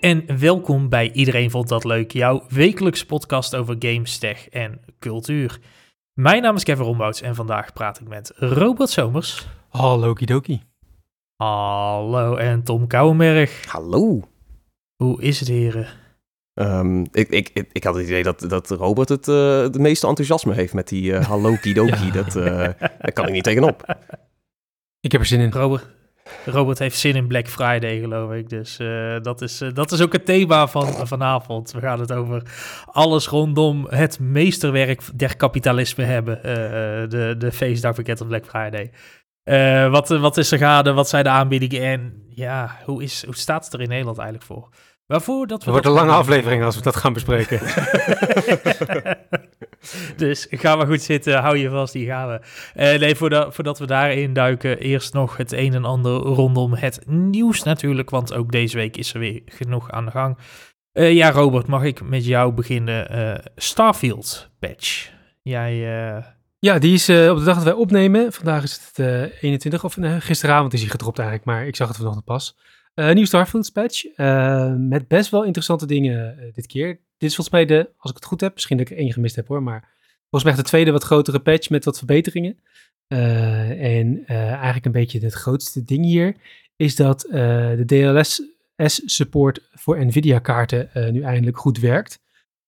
en welkom bij Iedereen Vond Dat Leuk, jouw wekelijkse podcast over games, tech en cultuur. Mijn naam is Kevin Rombouts en vandaag praat ik met Robert Somers. Hallo Kidoki. Hallo en Tom Kouwenberg. Hallo. Hoe is het heren? Um, ik, ik, ik, ik, had het idee dat, dat Robert het, uh, het meeste enthousiasme heeft met die uh, hallo Kidoki. ja. dat, uh, daar kan ik niet tegenop. Ik heb er zin in. Robert, Robert heeft zin in Black Friday, geloof ik. Dus uh, dat, is, uh, dat is ook het thema van vanavond. We gaan het over alles rondom het meesterwerk der kapitalisme hebben. Uh, de, de feestdag bekend op Black Friday. wat, wat is er gaande? Wat zijn de aanbiedingen? En ja, hoe, is, hoe staat het er in Nederland eigenlijk voor? Waarvoor dat we het wordt dat een lange aflevering als we dat gaan bespreken. dus ga maar goed zitten, hou je vast, die gaan we. Uh, nee, voordat, voordat we daarin duiken, eerst nog het een en ander rondom het nieuws natuurlijk, want ook deze week is er weer genoeg aan de gang. Uh, ja, Robert, mag ik met jou beginnen? Uh, Starfield patch. Jij... Ja, die is op de dag dat wij opnemen. Vandaag is het 21, of gisteravond is hij gedropt eigenlijk, maar ik zag het vanochtend pas. Uh, nieuw Starfield patch. Uh, met best wel interessante dingen uh, dit keer. Dit is volgens mij de, als ik het goed heb, misschien dat ik er één gemist heb hoor, maar volgens mij de tweede wat grotere patch met wat verbeteringen. en eigenlijk een beetje het grootste ding hier is dat de DLSS-support voor NVIDIA-kaarten nu eindelijk goed werkt.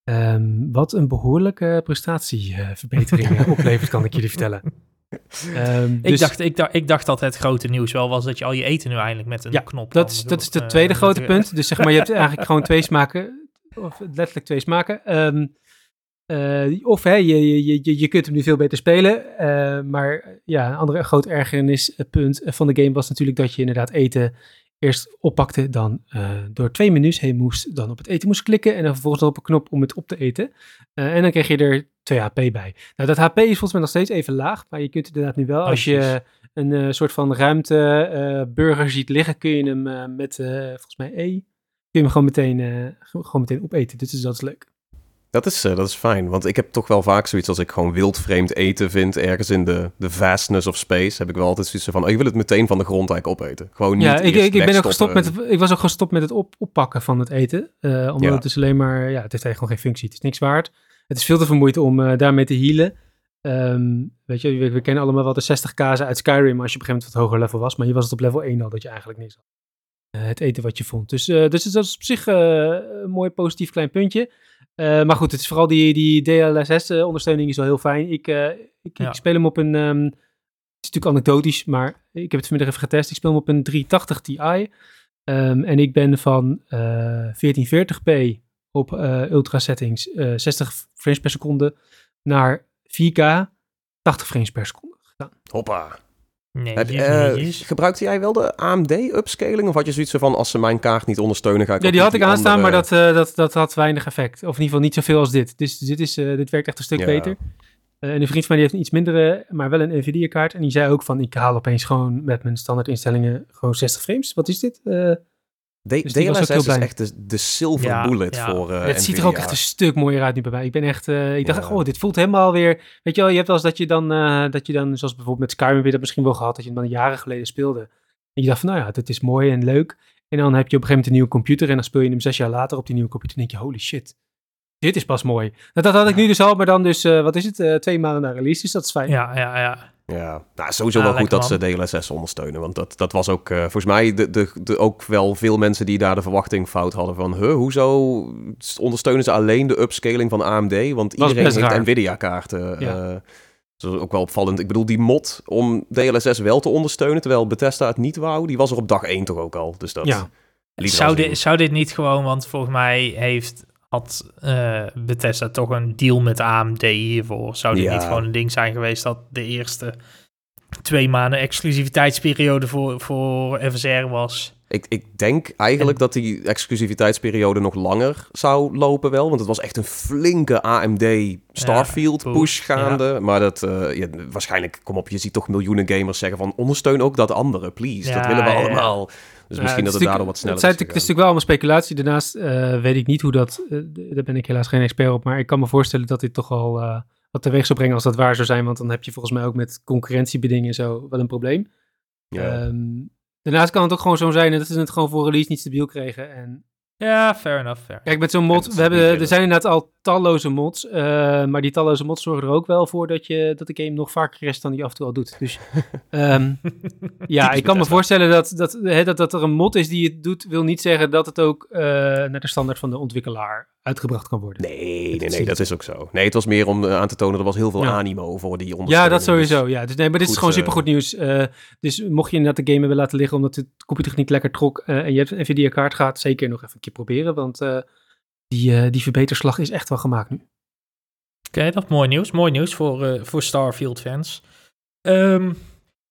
Um, wat een behoorlijke prestatieverbetering oplevert, kan ik jullie vertellen. Um, dus, ik, dacht, ik, dacht, ik dacht dat het grote nieuws wel was dat je al je eten nu eindelijk met een ja, knop dat is, dat is het tweede uh, grote punt. Dus zeg maar, je hebt eigenlijk gewoon twee smaken, of letterlijk twee smaken. Um, uh, of hè, je, je, je, je kunt hem nu veel beter spelen. maar ja, een andere groot ergernispunt van de game was natuurlijk dat je inderdaad eten eerst oppakte, dan uh, door twee menus heen moest, dan op het eten moest klikken en dan vervolgens op een knop om het op te eten. Uh, en dan kreeg je er 2 HP bij. Nou, dat HP is volgens mij nog steeds even laag, maar je kunt inderdaad nu wel, oh, als je een uh, soort van ruimte burger ziet liggen, kun je hem met, volgens mij E, kun je hem gewoon meteen, gewoon meteen opeten. Dus dat is leuk. Dat is, uh, dat is fijn, want ik heb toch wel vaak zoiets als ik gewoon wildvreemd eten vind, ergens in de, de vastness of space, heb ik wel altijd zoiets van, oh, ik wil het meteen van de grond eigenlijk opeten. Gewoon niet ja, ik, ik, ik ben ook gestopt met het, ik was ook gestopt met het op, oppakken van het eten, uh, omdat ja. het dus alleen maar, ja, het heeft eigenlijk gewoon geen functie, het is niks waard. Het is veel te vermoeid om uh, daarmee te healen. Um, weet je, we, we, kennen allemaal wel de 60 kazen uit Skyrim als je op een gegeven moment wat hoger level was, maar hier was het op level 1 al dat je eigenlijk niks had. het eten wat je vond. Dus, dus dat is op zich een mooi positief klein puntje. Uh, maar goed, het is vooral die, die DLSS-ondersteuning is wel heel fijn. Ik, uh, ik, ja. ik, speel hem op een. Um, het is natuurlijk anekdotisch, maar ik heb het vanmiddag even getest. Ik speel hem op een 380 Ti. Um, en ik ben van uh, 1440p op ultra settings, 60 frames per seconde, naar 4K 80 frames per seconde gegaan. Hoppa. Nee, Heb, uh, gebruikte jij wel de AMD-upscaling? Of had je zoiets van, als ze mijn kaart niet ondersteunen, ga ik Ja, die had ik aanstaan, andere... maar dat, uh, dat, dat had weinig effect. Of in ieder geval niet zoveel als dit. Dus dit, is, uh, dit werkt echt een stuk ja. beter. en een vriend van mij die heeft een iets mindere, maar wel een NVIDIA-kaart. En die zei ook van, ik haal opeens gewoon met mijn standaard instellingen gewoon 60 frames. Wat is dit? De dus DLSS is echt de, de silver ja, bullet ja. voor uh, Het ziet er ook echt een stuk mooier uit nu bij mij. Ik ben echt, uh, ik dacht, ja. oh, dit voelt helemaal weer... Weet je wel, je hebt wel eens dat je dan, uh, dat je dan zoals bijvoorbeeld met Skyrim heb je dat misschien wel gehad, dat je dan jaren geleden speelde. En je dacht van, nou ja, dit is mooi en leuk. En dan heb je op een gegeven moment een nieuwe computer en dan speel je hem zes jaar later op die nieuwe computer en denk je, holy shit, dit is pas mooi. Dat, dat had ik nu dus al, maar dan dus, wat is het, twee maanden na release, dus dat is fijn. Ja, ja, ja. Ja, nou, sowieso ah, wel goed dat ze DLSS ondersteunen. Want dat, dat was ook uh, volgens mij de, de, de, ook wel veel mensen die daar de verwachting fout hadden van... Huh, hoezo ondersteunen ze alleen de upscaling van AMD? Want iedereen heeft Nvidia-kaarten. Ja. Uh, dat is ook wel opvallend. Ik bedoel, die mod om DLSS wel te ondersteunen, terwijl Bethesda het niet wou, die was er op dag 1 toch ook al. Dus dat ja. Zou dit, zou dit niet gewoon, want volgens mij heeft had uh, Bethesda toch een deal met AMD hiervoor? Zou dit ja. niet gewoon een ding zijn geweest dat de eerste twee maanden exclusiviteitsperiode voor, voor FSR was? Ik, ik denk eigenlijk en... dat die exclusiviteitsperiode nog langer zou lopen wel. Want het was echt een flinke AMD Starfield ja, push gaande. Ja. Maar dat, uh, ja, waarschijnlijk, kom op, je ziet toch miljoenen gamers zeggen van... ondersteun ook dat andere, please. dat willen we allemaal. Dus misschien dat het daardoor wat sneller het, is. Het is natuurlijk wel allemaal speculatie. Daarnaast uh, weet ik niet hoe dat... Uh, daar ben ik helaas geen expert op. Maar ik kan me voorstellen dat dit toch al wat teweeg zou brengen als dat waar zou zijn. Want dan heb je volgens mij ook met concurrentiebedingen en zo wel een probleem. Ja. Um, daarnaast kan het ook gewoon zo zijn dat ze het gewoon voor release niet stabiel kregen. En Ja, fair enough. Fair. Kijk, met zo'n mod, we hebben, er zijn inderdaad al talloze mods, uh, maar die talloze mods zorgen er ook wel voor dat, je, dat de game nog vaker rest dan die af en toe al doet. Dus um, ja, ik kan me voorstellen dat, dat, hè, dat, dat er een mod is die het doet, wil niet zeggen dat het ook uh, naar de standaard van de ontwikkelaar uitgebracht kan worden. Nee, nee, nee, dat is ook zo. Nee, het was meer om uh, aan te tonen, er was heel veel ja. animo voor die ondersteuning. Ja, dat sowieso. Ja, dus nee, maar dit is gewoon supergoed nieuws. dus mocht je inderdaad de game hebben laten liggen omdat de computer niet lekker trok en je hebt een Nvidia-kaart, gaat zeker nog even een keer proberen, want die, uh, die verbeterslag is echt wel gemaakt nu. Oké, dat is mooi nieuws. Mooi nieuws voor, uh, voor Starfield fans. Um,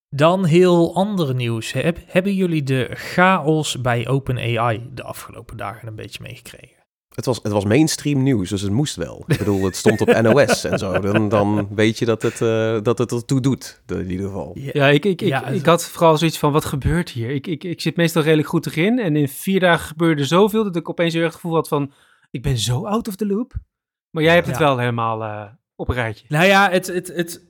dan heel ander nieuws. Heb, hebben jullie de chaos bij OpenAI de afgelopen dagen een beetje meegekregen? Het was, het was mainstream nieuws, dus het moest wel. Ik bedoel, het stond op NOS en zo. Dan, dan weet je dat het, uh, dat het ertoe doet, in ieder geval. Ja, ik, ik, ik, ik had vooral zoiets van, wat gebeurt hier? Ik, ik, ik zit meestal redelijk goed erin. En in vier dagen gebeurde zoveel dat ik opeens weer het gevoel had van ik ben zo out of the loop. Maar jij hebt het wel helemaal uh, op een rijtje. Nou ja, het, het, het,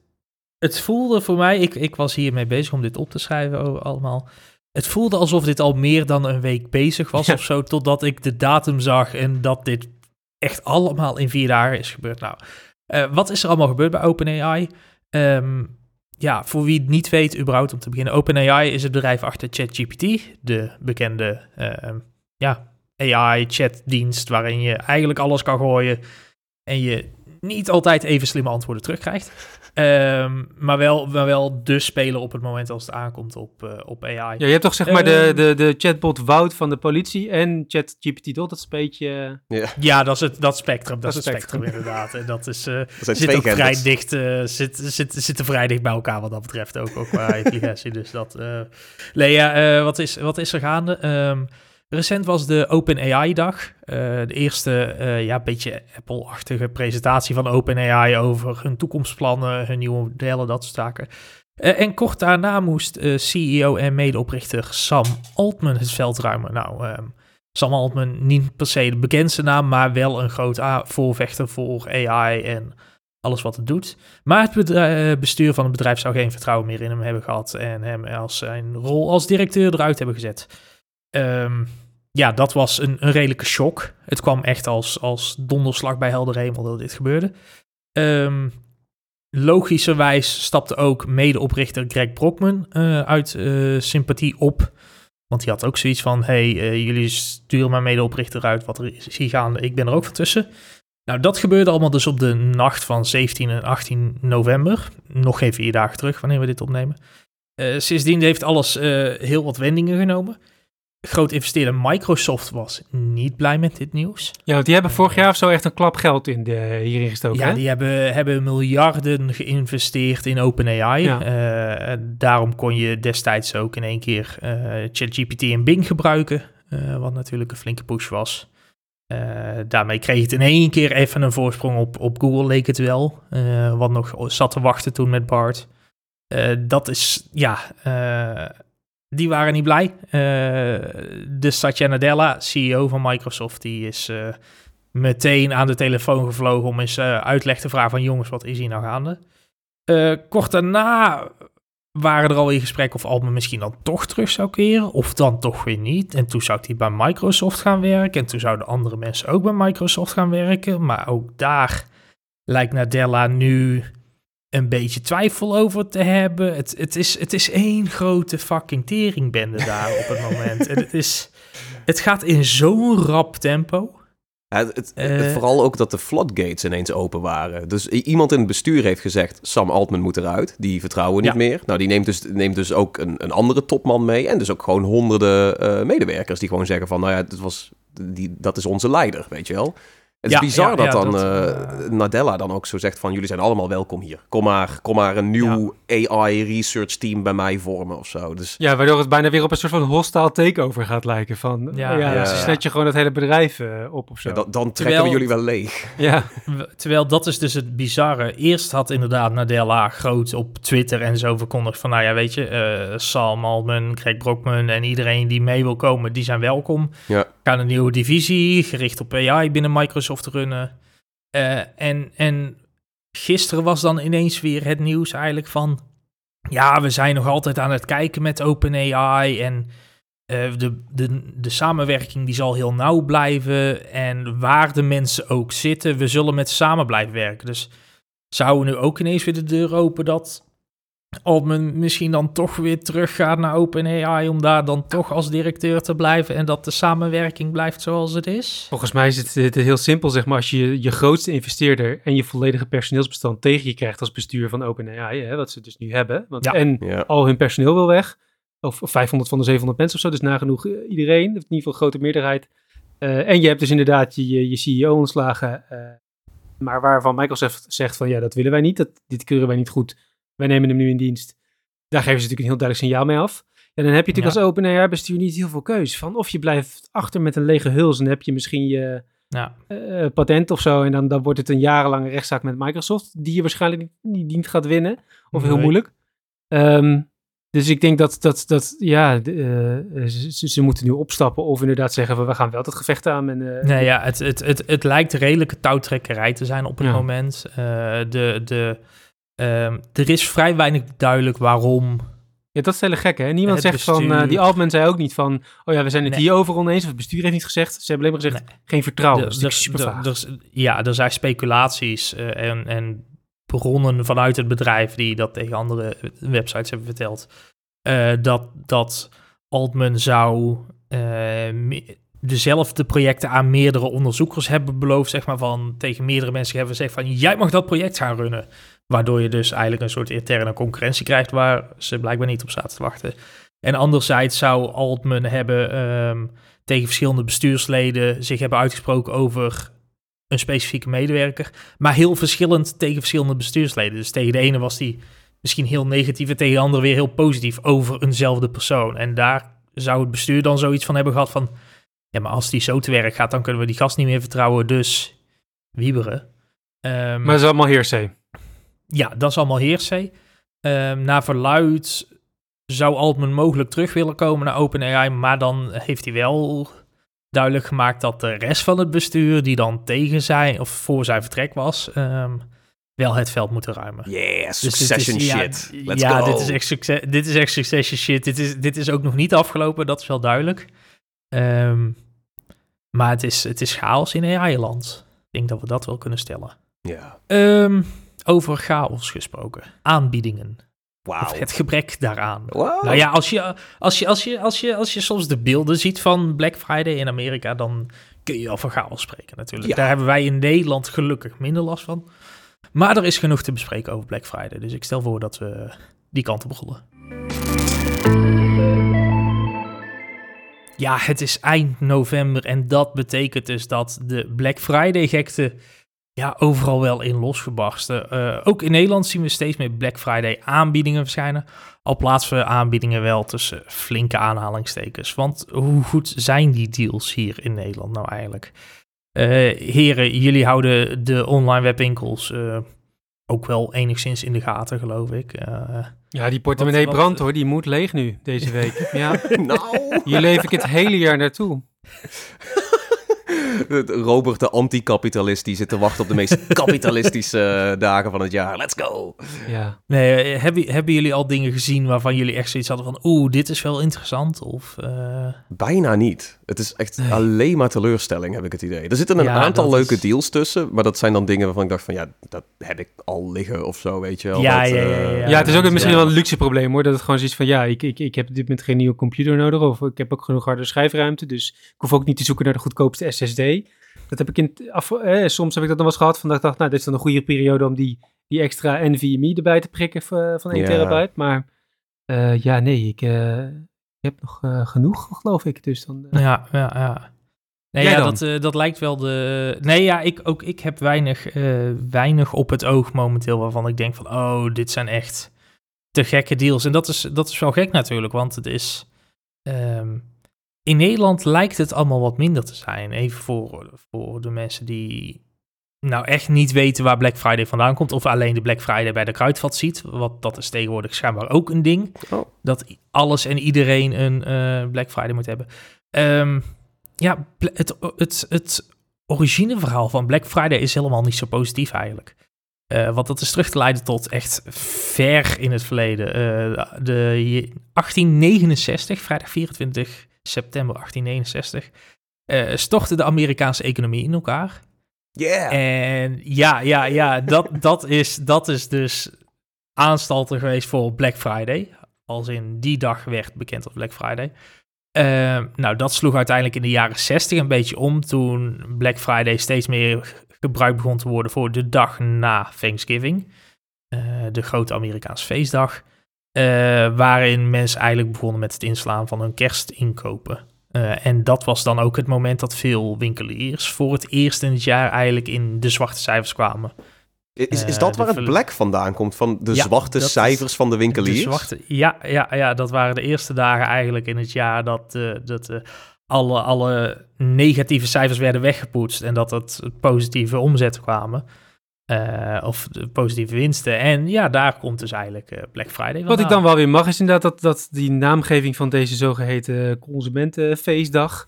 het voelde voor mij, ik, ik was hiermee bezig om dit op te schrijven allemaal. Het voelde alsof dit al meer dan een week bezig was of zo, totdat ik de datum zag en dat dit echt allemaal in vier dagen is gebeurd. Nou, uh, wat is er allemaal gebeurd bij OpenAI? Um, ja, voor wie het niet weet, überhaupt om te beginnen. OpenAI is het bedrijf achter ChatGPT, de bekende uh, ja, AI-chatdienst waarin je eigenlijk alles kan gooien en je niet altijd even slimme antwoorden terugkrijgt. Um, maar, wel, maar wel de spelen op het moment als het aankomt op, uh, op AI. Ja, je hebt toch zeg maar de, ehm, de, de chatbot Wout van de politie en ChatGPT, dat is een beetje... Ja, ja dat is het dat spectrum, dat, dat is het spectrum, inderdaad. En dat is, uh, dat zit ook vrij dicht, uh, zit, zit, zitten vrij dicht bij elkaar wat dat betreft, ook, ook qua intelligentie. dus dat... Lea, wat, is, wat is er gaande? Um, Recent was de OpenAI-dag. Uh, de eerste, uh, ja, beetje Apple-achtige presentatie van OpenAI over hun toekomstplannen, hun nieuwe modellen, dat soort zaken. Uh, en kort daarna moest CEO en medeoprichter Sam Altman het veld ruimen. Nou, um, Sam Altman niet per se de bekendste naam, maar wel een groot voorvechter voor AI en alles wat het doet. Maar het bestuur van het bedrijf zou geen vertrouwen meer in hem hebben gehad en hem als zijn rol als directeur eruit hebben gezet. Um, ja, dat was een, een redelijke shock. Het kwam echt als, als donderslag bij helder hemel dat dit gebeurde. Um, logischerwijs stapte ook medeoprichter Greg Brockman uh, uit uh, sympathie op. Want die had ook zoiets van: hey, uh, jullie sturen mijn medeoprichter uit, wat er is hier gaande, ik ben er ook van tussen. Nou, dat gebeurde allemaal dus op de nacht van 17 en 18 november. Nog geen vier dagen terug, wanneer we dit opnemen. sindsdien heeft alles heel wat wendingen genomen groot investeerder Microsoft was niet blij met dit nieuws. Ja, want die hebben vorig jaar of zo echt een klap geld in de, hierin gestoken. Ja, die hebben, hebben miljarden geïnvesteerd in OpenAI. Ja. Uh, daarom kon je destijds ook in één keer uh, ChatGPT en Bing gebruiken, uh, wat natuurlijk een flinke push was. daarmee kreeg je het in één keer even een voorsprong op, op Google, leek het wel. wat nog zat te wachten toen met Bart. dat is, ja die waren niet blij. Uh, de Satya Nadella, CEO van Microsoft, die is uh, meteen aan de telefoon gevlogen om eens uh, uitleg te vragen van jongens, wat is hier nou gaande? kort daarna waren er al in gesprek of Altman misschien dan toch terug zou keren, of dan toch weer niet. En toen zou hij bij Microsoft gaan werken en toen zouden andere mensen ook bij Microsoft gaan werken. Maar ook daar lijkt Nadella nu een beetje twijfel over te hebben. Het, het, is, het is één grote fucking teringbende daar op het moment. En het, is, het gaat in zo'n rap tempo. Ja, het, uh, vooral ook dat de floodgates ineens open waren. Dus iemand in het bestuur heeft gezegd: Sam Altman moet eruit. Die vertrouwen niet meer. Nou, die neemt dus, neemt dus ook een, een andere topman mee. En dus ook gewoon honderden uh, medewerkers die gewoon zeggen: van nou ja, dat, was, die, dat is onze leider, weet je wel. Het is bizar dat dan dat, uh, Nadella dan ook zo zegt van... jullie zijn allemaal welkom hier. Kom maar, kom maar een nieuw AI research team bij mij vormen of zo. Dus... Ja, waardoor het bijna weer op een soort van hostile takeover gaat lijken. Van, ja, ja, ze snet je gewoon het hele bedrijf uh, op of zo. dan, dan trekken we jullie wel leeg. Ja. Terwijl dat is dus het bizarre. Eerst had inderdaad Nadella groot op Twitter en zo verkondigd van... nou ja, weet je, uh, Sam Altman, Greg Brockman en iedereen die mee wil komen... die zijn welkom. Ja. Gaan een nieuwe divisie, gericht op AI binnen Microsoft runnen. Uh, en, en gisteren was dan ineens weer het nieuws eigenlijk van... Ja, we zijn nog altijd aan het kijken met OpenAI en... Uh, de, de, de samenwerking die zal heel nauw blijven. En waar de mensen ook zitten, we zullen met samen blijven werken. Dus zouden we nu ook ineens weer de deur open dat Altman misschien dan toch weer terug gaat naar OpenAI om daar dan toch als directeur te blijven en dat de samenwerking blijft zoals het is? Volgens mij is het, het heel simpel, zeg maar, als je je grootste investeerder en je volledige personeelsbestand tegen je krijgt als bestuur van OpenAI, hè, wat ze dus nu hebben, want en al hun personeel wil weg, of 500 van de 700 mensen of zo, dus nagenoeg eh, iedereen, in ieder geval een grote meerderheid. Uh, en je hebt dus inderdaad je, je CEO ontslagen, uh, maar waarvan Microsoft zegt van ja, dat willen wij niet, dat, dit keuren wij niet goed wij nemen hem nu in dienst. Daar geven ze natuurlijk een heel duidelijk signaal mee af. En dan heb je natuurlijk als OpenAI bestuur niet heel veel keus. Van of je blijft achter met een lege huls en heb je misschien je ja. uh, patent of zo. En dan, dan wordt het een jarenlange rechtszaak met Microsoft. Die je waarschijnlijk niet, niet gaat winnen. Of heel moeilijk. Um, dus ik denk dat, dat, dat ja, uh, ze, ze, moeten nu opstappen of inderdaad zeggen van we gaan wel het gevecht aan. En, uh, nee, ja, het, het, het, het lijkt redelijke touwtrekkerij te zijn op het moment. de, de, Um, er is vrij weinig duidelijk waarom. Ja, dat is hele gek, hè? Niemand zegt van, uh, die Altman zei ook niet van, oh ja, we zijn het nee. hierover oneens, of het bestuur heeft niet gezegd. Ze hebben alleen maar gezegd, geen vertrouwen. Dat is super ja, er zijn speculaties uh, en, en bronnen vanuit het bedrijf die dat tegen andere websites hebben verteld. Uh, dat, dat Altman zou dezelfde projecten aan meerdere onderzoekers hebben beloofd, zeg maar, van tegen meerdere mensen hebben gezegd van, jij mag dat project gaan runnen. Waardoor je dus eigenlijk een soort interne concurrentie krijgt waar ze blijkbaar niet op zaten te wachten. En anderzijds zou Altman hebben um, tegen verschillende bestuursleden zich hebben uitgesproken over een specifieke medewerker. Maar heel verschillend tegen verschillende bestuursleden. Dus tegen de ene was die misschien heel negatief en tegen de andere weer heel positief over eenzelfde persoon. En daar zou het bestuur dan zoiets van hebben gehad van... Ja, maar als die zo te werk gaat, dan kunnen we die gast niet meer vertrouwen, dus wieberen. Um, maar dat is allemaal heersee. Ja, dat is allemaal heersee. Um, naar verluid zou Altman mogelijk terug willen komen naar OpenAI, maar dan heeft hij wel duidelijk gemaakt dat de rest van het bestuur, die dan tegen zijn of voor zijn vertrek was, um, wel het veld moeten ruimen. Yeah, dus succession dus shit. Ja, Let's ja go. Dit, is echt succes, dit is echt succession shit. Dit is, dit is ook nog niet afgelopen, dat is wel duidelijk. Um, maar het is, het is chaos in AI-land. Ik denk dat we dat wel kunnen stellen. Ja. Um, over chaos gesproken. Aanbiedingen. Wow. Of het gebrek daaraan. Wow. Nou ja, als je, als, je, als, je, als, je, als je soms de beelden ziet van Black Friday in Amerika, dan kun je over chaos spreken natuurlijk. Daar hebben wij in Nederland gelukkig minder last van. Maar er is genoeg te bespreken over Black Friday. Dus ik stel voor dat we die kant op rollen. Ja, het is eind november en dat betekent dus dat de Black Friday-gekte ja, overal wel in losgebarsten. Uh, ook in Nederland zien we steeds meer Black Friday aanbiedingen verschijnen. Al plaatsen we aanbiedingen wel tussen flinke aanhalingstekens. Want hoe goed zijn die deals hier in Nederland nou eigenlijk? Uh, heren, jullie houden de online webwinkels uh, ook wel enigszins in de gaten, geloof ik. ja, die portemonnee brandt hoor, die moet leeg nu deze week. ja. nou. Hier leef ik het hele jaar naartoe. Robert de anti-kapitalist die zit te wachten op de meest kapitalistische eh, dagen van het jaar. Let's go! Ja. Nee, eh, hebben, hebben jullie al dingen gezien waarvan jullie echt zoiets hadden van... oeh, dit is wel interessant? Of, uh... Bijna niet. Het is echt alleen maar teleurstelling, heb ik het idee. Er zitten een aantal leuke deals tussen, maar dat zijn dan dingen waarvan ik dacht van... ja, dat heb ik al liggen of zo, weet je wel. Ja, dat, ja, ja, ja, ja, het is ook misschien wel een luxe probleem hoor. Dat het gewoon zoiets van, ja, ik, ik, ik heb dit met geen nieuwe computer nodig... of ik heb ook genoeg harde schijfruimte, dus ik hoef ook niet te zoeken naar de goedkoopste SSD... Dat heb ik in af, eh, soms heb ik dat nog wel eens gehad. Van dat ik dacht, nou, dit is dan een goede periode om die, die extra NVMe erbij te prikken van, van 1 terabyte. Maar uh, ja, nee, ik, uh, ik heb nog uh, genoeg, geloof ik. Dus dan, Ja, ja, ja. Nee, ja, dat, dat lijkt wel de. Nee, ja, ik, ook ik heb weinig, weinig op het oog momenteel waarvan ik denk van, oh, dit zijn echt te gekke deals. En dat is, dat is wel gek natuurlijk, want het is. Um, in Nederland lijkt het allemaal wat minder te zijn. Even voor, voor de mensen die nou echt niet weten waar Black Friday vandaan komt. Of alleen de Black Friday bij de kruidvat ziet. Want dat is tegenwoordig schijnbaar ook een ding. Oh. Dat alles en iedereen een uh, Black Friday moet hebben. Um, ja, het, het, het origineverhaal van Black Friday is helemaal niet zo positief eigenlijk. Uh, want dat is terug te leiden tot echt ver in het verleden. Uh, de 1869, vrijdag 24 september 1869, uh, stortte de Amerikaanse economie in elkaar. Yeah. En ja, ja, ja, dat, dat, is, dat is dus aanstalten geweest voor Black Friday. Als in die dag werd bekend als Black Friday. Uh, nou, dat sloeg uiteindelijk in de jaren 60 een beetje om toen Black Friday steeds meer gebruikt begon te worden voor de dag na Thanksgiving. Uh, de grote Amerikaanse feestdag. Uh, waarin mensen eigenlijk begonnen met het inslaan van hun kerstinkopen. Uh, en dat was dan ook het moment dat veel winkeliers voor het eerst in het jaar eigenlijk in de zwarte cijfers kwamen. Is, is dat waar het black vandaan komt? Van de zwarte cijfers van de winkeliers? De zwarte, ja, ja, ja, dat waren de eerste dagen eigenlijk in het jaar dat, dat alle, alle negatieve cijfers werden weggepoetst en dat het positieve omzetten kwamen. Uh, of de positieve winsten. En ja, daar komt dus eigenlijk Black Friday vandaan. Wat ik dan wel weer mag, is inderdaad dat, dat die naamgeving van deze zogeheten consumentenfeestdag...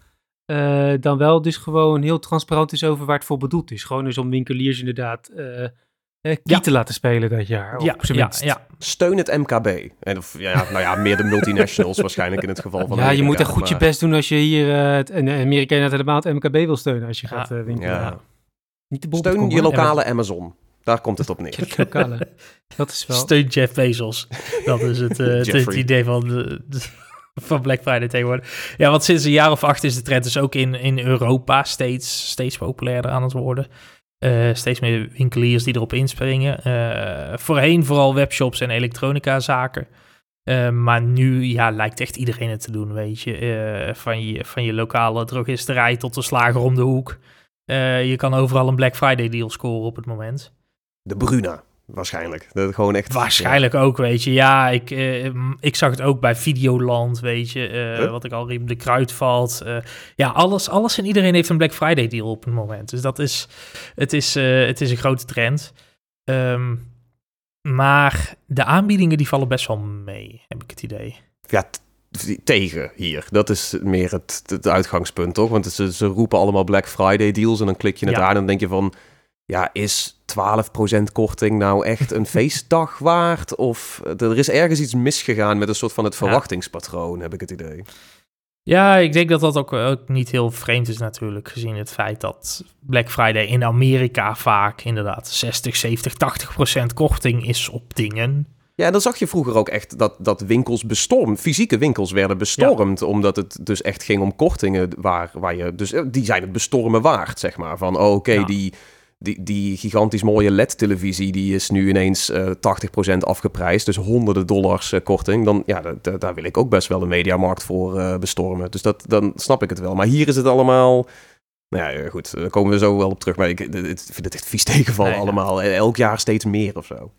dan wel dus gewoon heel transparant is over waar het voor bedoeld is. Gewoon dus om winkeliers inderdaad eh, ja. te laten spelen dat jaar. Ja, ja, ja, Steun het MKB. En of, ja, nou ja, meer de multinationals waarschijnlijk in het geval van. Ja, je moet echt goed je best doen als je hier uh, het, Amerika helemaal het MKB wil steunen als je gaat uh, winkelen. Ja. Niet de Steun je lokale Amazon. Daar komt het op neer. lokale. Dat is wel. Steun Jeff Bezos. Dat is het, uh, het idee van, de, van Black Friday tegenwoordig. Ja, want sinds een jaar of acht is de trend dus ook in, in Europa steeds, steeds populairder aan het worden. Uh, steeds meer winkeliers die erop inspringen. Uh, voorheen vooral webshops en elektronica zaken. Uh, maar nu ja, lijkt echt iedereen het te doen, weet je. van, je van je lokale drogisterij tot de slager om de hoek. Je kan overal een Black Friday deal scoren op het moment. De Bruna. Waarschijnlijk. Dat gewoon echt. Waarschijnlijk ook, weet je. Ja, ik, uh, ik zag het ook bij Videoland, weet je. Uh, Wat ik al riep, de kruidvalt. Uh, ja, alles, alles en iedereen heeft een Black Friday deal op het moment. Dus dat is, het is, het is een grote trend. Um, maar de aanbiedingen die vallen best wel mee, heb ik het idee. Ja, tegen hier. Dat is meer het, het uitgangspunt, toch? Want ze, ze roepen allemaal Black Friday deals en dan klik je het aan en dan denk je van ja, is 12% korting nou echt een feestdag waard? Of er is ergens iets misgegaan met een soort van het verwachtingspatroon, heb ik het idee. Ja, ik denk dat dat ook, ook, niet heel vreemd is natuurlijk, gezien het feit dat Black Friday in Amerika vaak inderdaad 60, 70, 80 procent korting is op dingen. Ja, dan zag je vroeger ook echt dat, dat winkels bestormd, fysieke winkels werden bestormd, omdat het dus echt ging om kortingen waar, waar je, dus die zijn het bestormen waard, zeg maar. Van, oh, oké, die die, die gigantisch mooie LED-televisie, die is nu ineens uh, eh, 80% afgeprijsd. Dus honderden dollars uh, korting. Dan, ja, daar wil ik ook best wel de mediamarkt voor uh, bestormen. Dus dat, dan snap ik het wel. Maar hier is het allemaal... Nou ja, goed, daar komen we zo wel op terug. Maar ik, ik vind het echt vies tegenvallen allemaal. Elk jaar steeds meer of zo.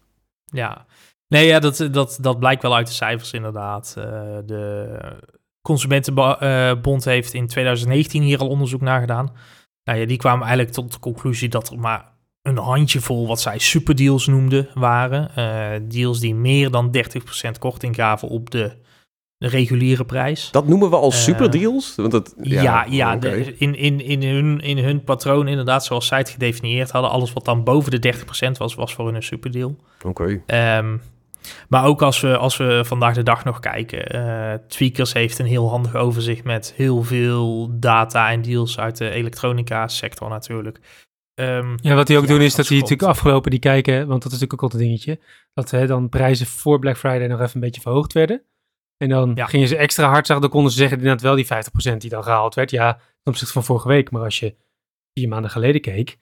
Ja, nee, ja, dat, dat, dat blijkt wel uit de cijfers inderdaad. de Consumentenbond heeft in 2019 hier al onderzoek naar gedaan. Nou ja, die kwamen eigenlijk tot de conclusie dat er maar een handjevol wat zij superdeals noemden waren. Uh, deals die meer dan 30% korting gaven op de, de, reguliere prijs. Dat noemen we als uh, superdeals? Want dat, ja, ja, ja de, in, in, in, hun, in hun patroon inderdaad, zoals zij het gedefinieerd hadden, alles wat dan boven de 30% was, was voor hun een superdeal. Oké. Okay. Um, maar ook als we, als we vandaag de dag nog kijken, uh, Tweakers heeft een heel handig overzicht met heel veel data en deals uit de elektronica sector natuurlijk. Um, ja, wat die ook doen is dat die natuurlijk afgelopen die kijken, want dat is natuurlijk ook altijd een dingetje, dat hè, dan prijzen voor Black Friday nog even een beetje verhoogd werden. En dan ja. gingen ze extra hard zeggen, dan konden ze zeggen inderdaad wel die 50% die dan gehaald werd. Ja, ten opzichte van vorige week, maar als je vier maanden geleden keek,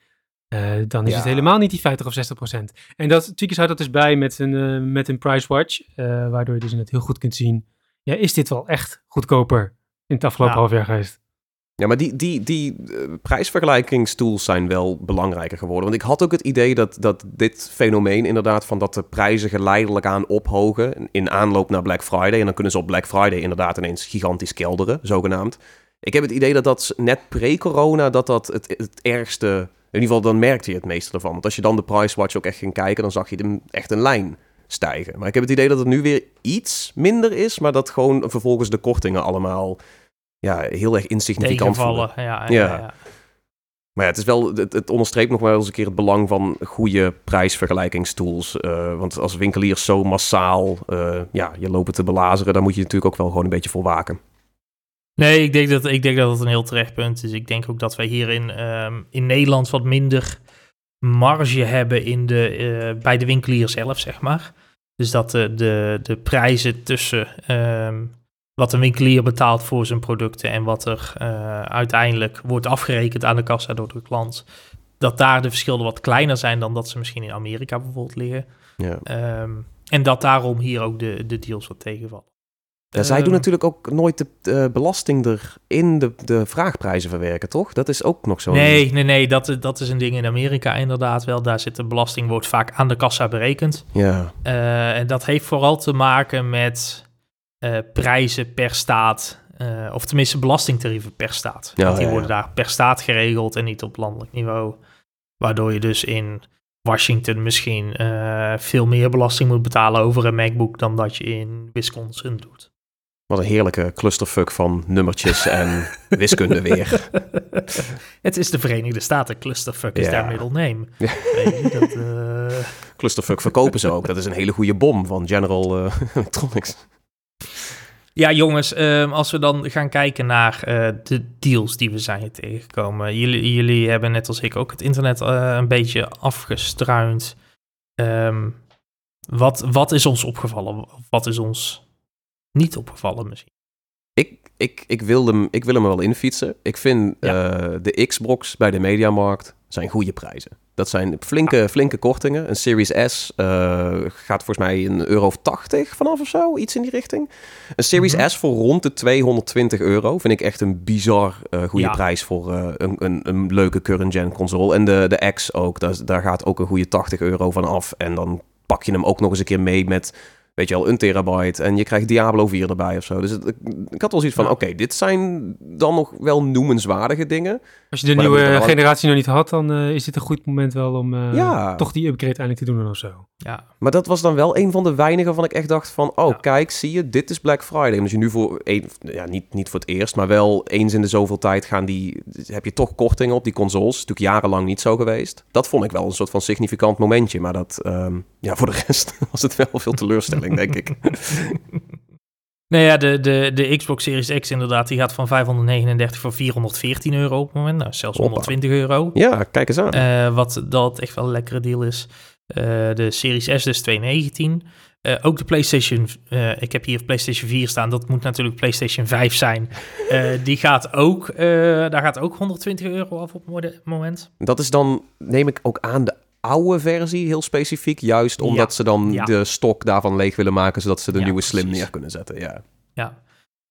uh, dan is het helemaal niet die 50 of 60 procent. En dat, Tweakers houdt dat dus bij met een, uh, met een price watch, uh, waardoor je dus het heel goed kunt zien. Ja, is dit wel echt goedkoper in het afgelopen ja. half jaar geweest? Ja, maar die, die, die prijsvergelijkingstools zijn wel belangrijker geworden. Want ik had ook het idee dat, dat dit fenomeen inderdaad van dat de prijzen geleidelijk aan ophogen in aanloop naar Black Friday. En dan kunnen ze op Black Friday inderdaad ineens gigantisch kelderen, zogenaamd. Ik heb het idee dat dat net pre-corona dat dat het, het ergste in ieder geval, dan merkte je het meeste ervan. Want als je dan de price watch ook echt ging kijken, dan zag je hem echt een lijn stijgen. Maar ik heb het idee dat het nu weer iets minder is, maar dat gewoon vervolgens de kortingen allemaal ja, heel erg insignificant vallen. Ja, ja, ja. Maar ja, het, is wel, het, het, onderstreept nog wel eens een keer het belang van goede prijsvergelijkingstools. Uh, want als winkeliers zo massaal uh, ja, je lopen te belazeren, dan moet je natuurlijk ook wel gewoon een beetje voor waken. Nee, ik denk, dat, ik denk dat het een heel terecht punt is. Ik denk ook dat wij hier in, ehm, in Nederland wat minder marge hebben in de, uh, bij de winkelier zelf, zeg maar. Dus dat de, de, de prijzen tussen um, wat een winkelier betaalt voor zijn producten en wat er uh, uiteindelijk wordt afgerekend aan de kassa door de klant, dat daar de verschillen wat kleiner zijn dan dat ze misschien in Amerika bijvoorbeeld liggen. Ja. Um, en dat daarom hier ook de, de deals wat tegenvallen. Ja, zij doen ehm. natuurlijk ook nooit de, belasting er in de, de vraagprijzen verwerken, toch? Dat is ook nog zo. Nee, nee, nee. Dat, dat is een ding in Amerika inderdaad wel. Daar zit de belasting, wordt vaak aan de kassa berekend. Ja. Uh, en dat heeft vooral te maken met uh, prijzen per staat. Uh, of tenminste belastingtarieven per staat. Ja, Want die worden daar per staat geregeld en niet op landelijk niveau. Waardoor je dus in Washington misschien veel meer belasting moet betalen over een MacBook dan dat je in Wisconsin doet. Wat een heerlijke clusterfuck van nummertjes en wiskunde weer. Het is de Verenigde Staten. Clusterfuck is daar middle name. Ja. dat, uh... Clusterfuck verkopen ze ook. Dat is een hele goede bom van General uh, Electronics. Ja, jongens, um, als we dan gaan kijken naar uh, de deals die we zijn tegengekomen. Jullie, jullie hebben net als ik ook het internet een beetje afgestruind. Um, wat, wat is ons opgevallen? Wat is ons niet opgevallen misschien? Ik, ik, ik, wil hem, ik wil hem er wel infietsen. Ik vind ja. uh, de Xbox bij de Mediamarkt zijn goede prijzen. Dat zijn flinke, flinke kortingen. Een Series S uh, gaat volgens mij een euro of 80 vanaf of zo, iets in die richting. Een Series mm-hmm. S voor rond de 220 euro vind ik echt een bizar uh, goede ja. prijs voor uh, een, een, een, leuke current-gen console. En de, de X ook, daar, daar gaat ook een goede 80 euro van af. En dan pak je hem ook nog eens een keer mee met weet je al, een terabyte. En je krijgt Diablo 4 erbij of zo. Dus het, ik had wel zoiets van, oké, dit zijn dan nog wel noemenswaardige dingen. Als je de nieuwe generatie nog niet had, dan uh, is dit een goed moment wel om uh, ja. toch die upgrade eindelijk te doen of zo. Ja. Maar dat was dan wel een van de weinigen waarvan ik echt dacht van, oh, ja. kijk, zie je, dit is Black Friday. En als je nu voor, een, ja, niet, niet voor het eerst, maar wel eens in de zoveel tijd gaan die, heb je toch kortingen op die consoles. Natuurlijk jarenlang niet zo geweest. Dat vond ik wel een soort van significant momentje. Maar dat, um, ja, voor de rest was het wel veel teleurstelling, denk ik. Nee, ja, de, de, de Xbox Series X inderdaad, die gaat van 539 voor 414 euro op het moment. Nou, zelfs 120 euro. Ja, kijk eens aan. Uh, wat dat echt wel een lekkere deal is. Uh, de Series S dus 219. Uh, ook de PlayStation, ik heb hier PlayStation 4 staan, dat moet natuurlijk PlayStation 5 zijn. die gaat ook, daar gaat ook 120 euro af op het moment. Dat is dan, neem ik ook aan, de oude versie, heel specifiek. Juist omdat ze dan de stok daarvan leeg willen maken, zodat ze de nieuwe Slim neer kunnen zetten. Ja. ja.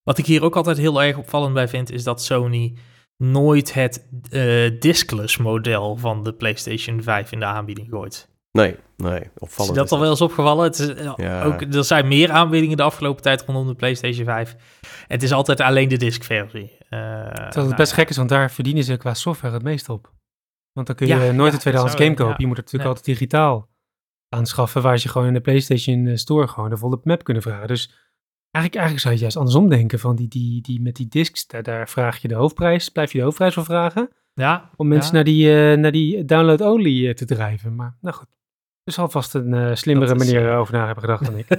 Wat ik hier ook altijd heel erg opvallend bij vind, is dat Sony nooit het uh, diskless model van de PlayStation 5 in de aanbieding gooit. Nee, nee, opvallend. Is dat al wel eens opgevallen? Het is, eh, ja. ook, er zijn meer aanbiedingen de afgelopen tijd rondom de PlayStation 5. Het is altijd alleen de diskversie. Uh, Terwijl het nou, best gek is, want daar verdienen ze qua software het meest op. Want dan kun je nooit een tweedehands game kopen. Je moet het natuurlijk altijd digitaal aanschaffen, waar je gewoon in de PlayStation eh, Store gewoon de volle map kunnen vragen. Dus eigenlijk, eigenlijk zou je juist andersom denken van die, die, die met die discs, daar, daar vraag je de hoofdprijs, blijf je de hoofdprijs voor vragen. Ja. Om mensen naar die, uh, naar die download-only uh, te drijven. Maar nou goed, er zal vast een uh, slimmere manier over na hebben gedacht dan ik.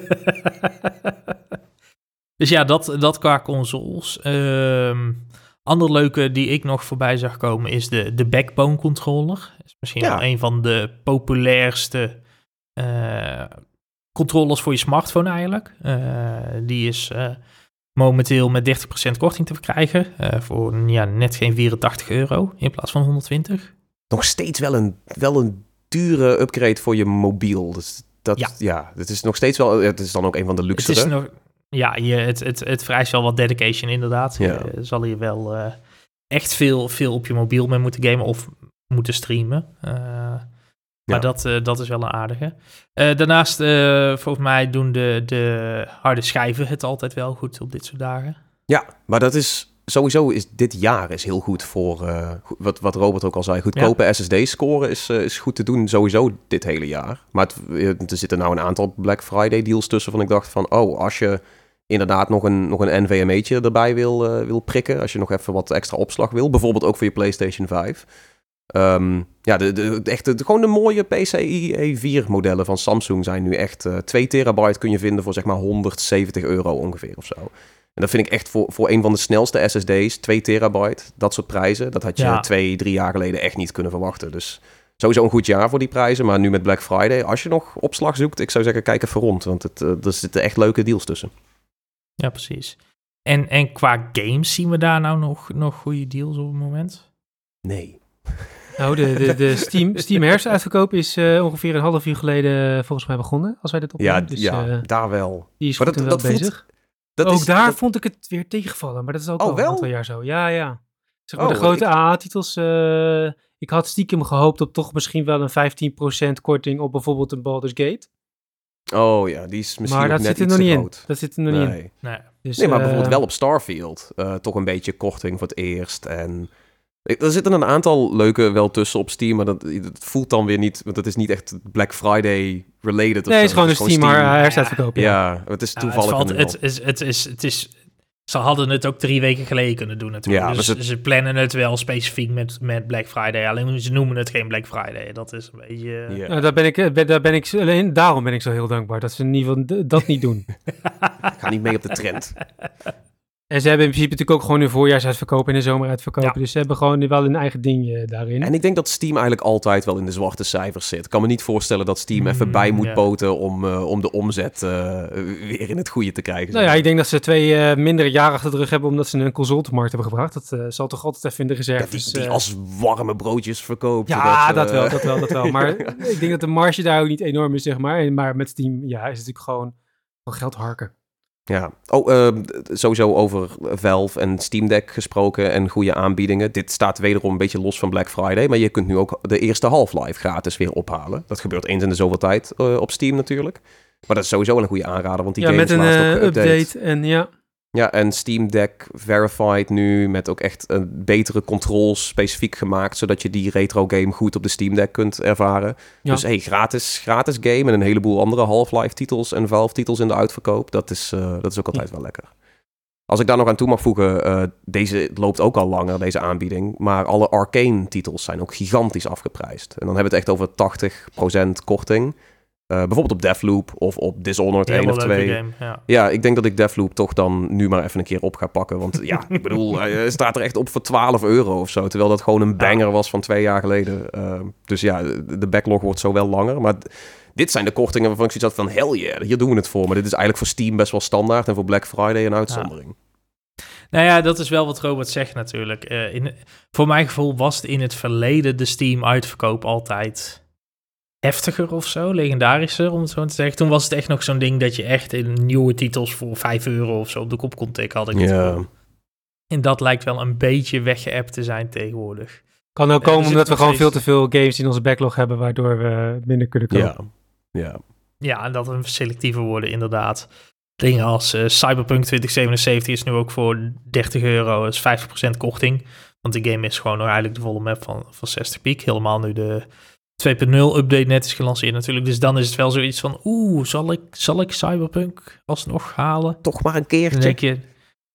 dus ja, dat, dat qua consoles. Ehm, Ander leuke die ik nog voorbij zag komen is de, de backbone controller. Dat is misschien wel een van de populairste uh, controllers voor je smartphone eigenlijk. Uh, die is uh, momenteel met 30% korting te verkrijgen. voor ja, net geen 84 euro in plaats van 120. Nog steeds wel een, wel een dure upgrade voor je mobiel. Dus dat, ja. ja, het is nog steeds wel. Het is dan ook een van de luxe. Het is nog, ja, je, het, het, het vereist wel wat dedication inderdaad. Ja. Je zal je wel uh, echt veel, veel op je mobiel mee moeten gamen of moeten streamen. Uh, maar dat, uh, dat is wel een aardige. daarnaast, volgens mij doen de, de harde schijven het altijd wel goed op dit soort dagen. Ja, maar dat is sowieso is dit jaar is heel goed voor, wat, wat Robert ook al zei, goedkope SSD-scoren is, is goed te doen sowieso dit hele jaar. Maar het, er zitten nou een aantal Black Friday deals tussen van ik dacht van, oh, als je inderdaad nog een, nog een NVMe'tje erbij wil, uh, wil prikken. Als je nog even wat extra opslag wil. Bijvoorbeeld ook voor je PlayStation 5. Um, ehm, ja, de, de, echt, de, gewoon de mooie PCIe 4 modellen van Samsung zijn nu echt... Uh, 2 terabyte kun je vinden voor zeg maar 170 euro ongeveer of zo. En dat vind ik echt voor, voor een van de snelste SSD's, 2 terabyte, dat soort prijzen. Dat had je twee, drie jaar geleden echt niet kunnen verwachten. Dus sowieso een goed jaar voor die prijzen. Maar nu met Black Friday, als je nog opslag zoekt, ik zou zeggen, kijk even rond. Want het, uh, er zitten echt leuke deals tussen. Ja, precies. En, en qua games zien we daar nou nog, nog goede deals op het moment? Nee. Nou, de, de, de Steam, Steam herfstuitverkoop is uh, ongeveer een half uur geleden uh, volgens mij begonnen, als wij dit opnemen. Ja, dus, ja uh, daar wel. Die is maar dat, dat bezig. dat ook is, daar dat... vond ik het weer tegenvallen, maar dat is ook oh, al een aantal jaar zo. Ja, ja. Zeg maar, oh, de grote ik... AA-titels. ik had stiekem gehoopt op toch misschien wel een 15% korting op bijvoorbeeld een Baldur's Gate. Oh ja, die is misschien maar dat zit er nog niet in. Dat zit er nog nee. niet in. Nee. Dus, nee, maar bijvoorbeeld wel op Starfield. toch een beetje korting voor het eerst. En er zitten een aantal leuke wel tussen op Steam, maar dat, voelt dan weer niet, want het is niet echt Black Friday related. Nee, het is gewoon een Steam, Steam. heruitverkoop. Ja. ja, het is toevallig. het, het, is, het, is, het is ze hadden het ook drie weken geleden kunnen doen natuurlijk. Ja, dus het... ze plannen het wel specifiek met, met Black Friday. Alleen ze noemen het geen Black Friday. Dat is een beetje... Yeah. Nou, daar, ben ik, eh, daar ben ik, alleen daarom ben ik zo heel dankbaar dat ze in ieder geval dat niet doen. ik ga niet mee op de trend. En ze hebben in principe natuurlijk ook gewoon een voorjaarsuitverkoop en een zomeruitverkoop. Ja. Dus ze hebben gewoon wel een eigen ding eh, daarin. En ik denk dat Steam eigenlijk altijd wel in de zwarte cijfers zit. Ik kan me niet voorstellen dat Steam even bij moet poten om, uh, om de omzet uh, weer in het goede te krijgen. Nou ja, ik denk dat ze twee mindere jaren achter de rug hebben omdat ze een console te markt hebben gebracht. Dat zal toch altijd even in de reserves... die, die als warme broodjes verkoopt. Ja, dat, dat wel, dat wel, dat wel. Maar ik denk dat de marge daar ook niet enorm is, zeg maar. Maar met Steam, ja, is het natuurlijk gewoon, gewoon geld harken. Ja, oh, uh, sowieso over Valve en Steam Deck gesproken en goede aanbiedingen. Dit staat wederom een beetje los van Black Friday, maar je kunt nu ook de eerste Half-Life gratis weer ophalen. Dat gebeurt eens in de zoveel tijd uh, op Steam natuurlijk. Maar dat is sowieso een goede aanrader, want die ja, game met een uh, update en ja. Ja, en Steam Deck Verified nu met ook echt een betere controls specifiek gemaakt, zodat je die retro game goed op de Steam Deck kunt ervaren. Dus hey, gratis, gratis game en een heleboel andere Half-Life titels en Valve titels in de uitverkoop. Dat is, uh, dat is ook altijd wel lekker. Als ik daar nog aan toe mag voegen, uh, deze loopt ook al langer, deze aanbieding. Maar alle arcane titels zijn ook gigantisch afgeprijsd. En dan hebben we het echt over 80% korting. Uh, bijvoorbeeld op Deathloop of op Dishonored 1 of 2. Game, ja. ja. ik denk dat ik Deathloop toch dan nu maar even een keer op ga pakken. Want ja, ik bedoel, hij staat er echt op voor 12 euro of zo. Terwijl dat gewoon een banger was van twee jaar geleden. Uh, dus ja, de backlog wordt zo wel langer. Maar dit zijn de kortingen waarvan ik zoiets had van... hell yeah, hier doen we het voor. Maar dit is eigenlijk voor Steam best wel standaard. En voor Black Friday een uitzondering. Ja. Nou ja, dat is wel wat Robert zegt natuurlijk. Uh, in, voor mijn gevoel was het in het verleden de Steam-uitverkoop altijd heftiger of zo, legendarischer om het zo te zeggen. Toen was het echt nog zo'n ding dat je echt in nieuwe titels voor 5 euro of zo op de kop kon tikken, had ik ja. En dat lijkt wel een beetje weggeëpt te zijn tegenwoordig. Kan ook komen omdat we gewoon veel te veel games in onze backlog hebben, waardoor we minder kunnen komen. Ja, ja. ja en dat we selectiever worden, inderdaad. Dingen als uh, Cyberpunk 2077 is nu ook voor 30 euro, is 50% korting. Want die game is gewoon nog eigenlijk de volle map van, van 60 piek. Helemaal nu de 2.0 update net is gelanceerd natuurlijk. Dus dan is het wel zoiets van, oeh, zal ik, zal ik Cyberpunk alsnog halen? Toch maar een keertje. denk je,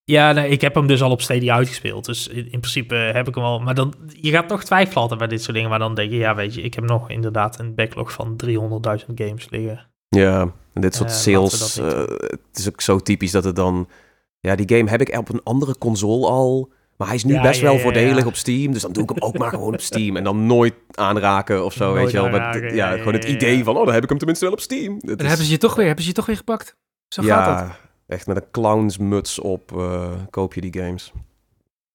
ja, nee, ik heb hem dus al op Stadia uitgespeeld. Dus in, principe heb ik hem al. Maar dan, je gaat toch twijfelen altijd bij dit soort dingen. Maar dan denk je, ja, weet je, ik heb nog inderdaad een backlog van 300.000 games liggen. Ja, en dit soort uh, sales, uh, het is ook zo typisch dat het dan... Ja, die game heb ik op een andere console al... Maar hij is nu best wel voordelig op Steam. Dus dan doe ik hem ook maar gewoon op Steam. En dan nooit aanraken of zo, weet je wel. Met, ja, gewoon het idee van, oh, dan heb ik hem tenminste wel op Steam. en is... hebben ze je toch weer, hebben ze je toch weer gepakt? Zo gaat dat. echt met een clownsmuts op uh, koop je die games.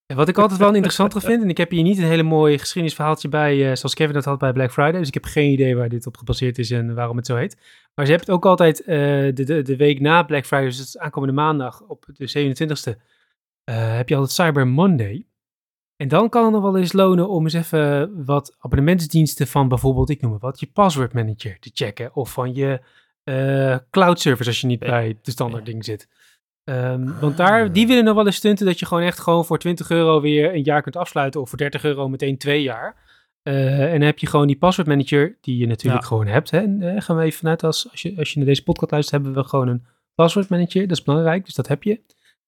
En wat ik altijd wel interessant vind, en ik heb hier niet een hele mooi geschiedenisverhaaltje bij, uh, zoals Kevin dat had bij Black Friday, dus ik heb geen idee waar dit op gebaseerd is en waarom het zo heet. Maar ze hebben het ook altijd uh, de, de, de week na Black Friday, dus het aankomende maandag op de 27e, uh, heb je altijd Cyber Monday. En dan kan het nog wel eens lonen om eens even wat abonnementsdiensten van bijvoorbeeld, ik noem het wat, je password manager te checken. Of van je uh, cloud service als je niet bij de standaard ding zit. Um, want daar, die willen nog wel eens stunten dat je gewoon echt gewoon voor 20 euro weer een jaar kunt afsluiten. Of voor 30 euro meteen twee jaar. Uh, en dan heb je gewoon die password manager die je natuurlijk gewoon hebt. Hè. En, uh, gaan we even vanuit als, als, je, als je naar deze podcast luistert, hebben we gewoon een password manager. Dat is belangrijk, dus dat heb je.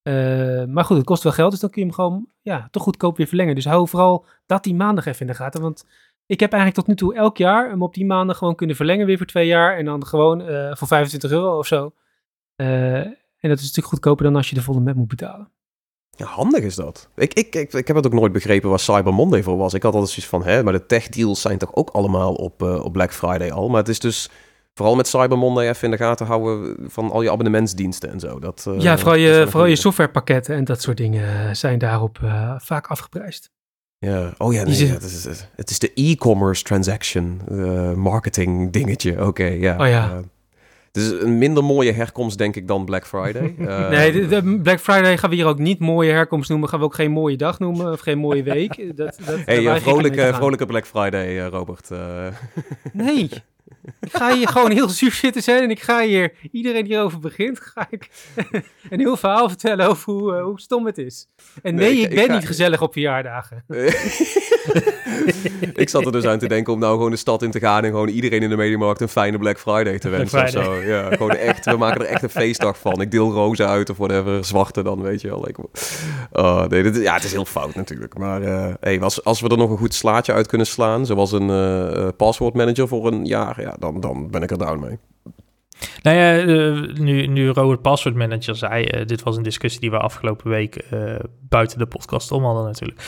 Uh, maar goed, het kost wel geld, dus dan kun je hem gewoon ja, toch goedkoop weer verlengen. Dus hou vooral dat die maandag even in de gaten. Want ik heb eigenlijk tot nu toe elk jaar hem op die maandag gewoon kunnen verlengen weer voor twee jaar. En dan gewoon uh, voor 25 euro of zo. Uh, en dat is natuurlijk goedkoper dan als je de volle map moet betalen. Ja, handig is dat. Ik, ik, ik, heb het ook nooit begrepen waar Cyber Monday voor was. Ik had altijd zoiets van, hè, maar de tech deals zijn toch ook allemaal op, op Black Friday al. Maar het is dus vooral met Cyber Monday even in de gaten houden van al je abonnementsdiensten en zo. Dat, uh, ja, vooral je, vooral je softwarepakketten en dat soort dingen zijn daarop uh, vaak afgeprijsd. Ja, oh ja, nee, ja het, is, het is de e-commerce transaction marketing dingetje. Oké, ja. Oh ja. Het is een minder mooie herkomst, denk ik, dan Black Friday. Nee, de, Black Friday gaan we hier ook niet mooie herkomst noemen. Gaan we ook geen mooie dag noemen of geen mooie week. Dat, dat, hey, vrolijke, vrolijke Black Friday, Robert. Nee, ik ga hier gewoon heel zuur zitten zijn en ik ga hier, iedereen die hierover begint, ga ik een heel verhaal vertellen over hoe, uh, hoe stom het is. En nee, ik, ben niet gezellig op verjaardagen. ik zat er dus aan te denken om nou gewoon de stad in te gaan en gewoon iedereen in de mediamarkt een fijne Black Friday te wensen of zo. Ja, gewoon echt, we maken er echt een feestdag van. Ik deel rozen uit of whatever, zwarte dan, weet je wel. Oh, nee, dit, ja, het is heel fout natuurlijk. Maar uh, hey, als, als we er nog een goed slaatje uit kunnen slaan, zoals een uh, password manager voor een jaar, ja, dan, dan ben ik er down mee. Nou ja, uh, nu, nu Robert Password Manager zei, uh, dit was een discussie die we afgelopen week uh, buiten de podcast om hadden natuurlijk.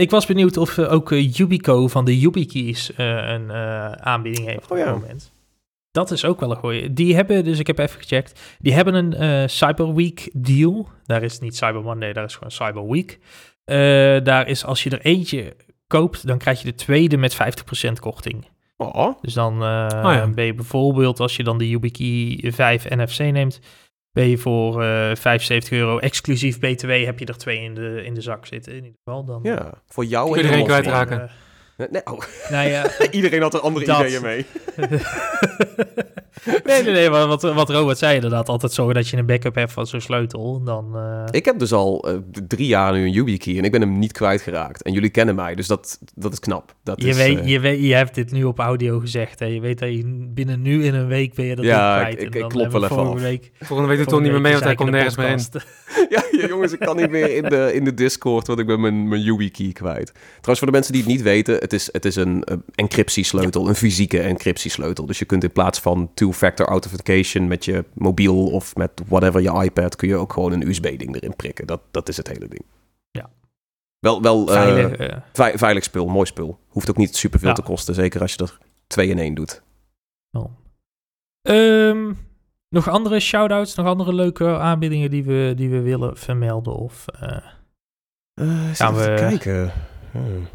ik was benieuwd of ook Yubico van de YubiKeys een aanbieding heeft oh, ja. op het moment. Dat is ook wel een goeie. Die hebben, dus ik heb even gecheckt, die hebben een Cyber Week deal. Daar is niet Cyber Monday, daar is gewoon Cyber Week. daar is als je er eentje koopt, dan krijg je de tweede met 50% korting. Oh. Dus dan uh, oh ja. ben je bijvoorbeeld, als je dan de YubiKey 5 NFC neemt, ben je voor uh, eh, 75 euro exclusief BTW heb je er twee in de, in de zak zitten in ieder geval. Dan, ja, voor jou en iedereen kwijtraken. Uh, Nee, oh. nou ja, Iedereen had er andere dat. ideeën mee. nee, nee, nee, maar wat, wat Robert zei inderdaad, altijd zorgen dat je een backup hebt van zo'n sleutel. Dan, uh... Ik heb dus al uh, drie jaar nu een YubiKey en ik ben hem niet kwijtgeraakt. En jullie kennen mij, dus dat, dat is knap. Dat je, is, weet, uh... je, weet, je hebt dit nu op audio gezegd. Hè? Je weet dat je binnen nu in een week ben je dat ja, kwijt. ik, ik, ik klop wel even volgende week, Volgende week doet Tom niet meer mee, want hij komt nergens meer in. ja, jongens, ik kan niet meer in de, in de Discord, want ik ben mijn, mijn YubiKey kwijt. Trouwens, voor de mensen die het niet weten, het is, het is een encryptiesleutel, een fysieke encryptiesleutel. Dus je kunt in plaats van two-factor authentication met je mobiel of met whatever je iPad, kun je ook gewoon een USB-ding erin prikken. Dat, dat is het hele ding. Ja. Wel, wel veilig, uh, veilig spul, mooi spul. Hoeft ook niet superveel ja. te kosten, zeker als je er twee in één doet. Oh. Um, nog andere shout-outs, nog andere leuke aanbiedingen die we, die we willen vermelden? Of uh, uh, gaan we kijken? Hmm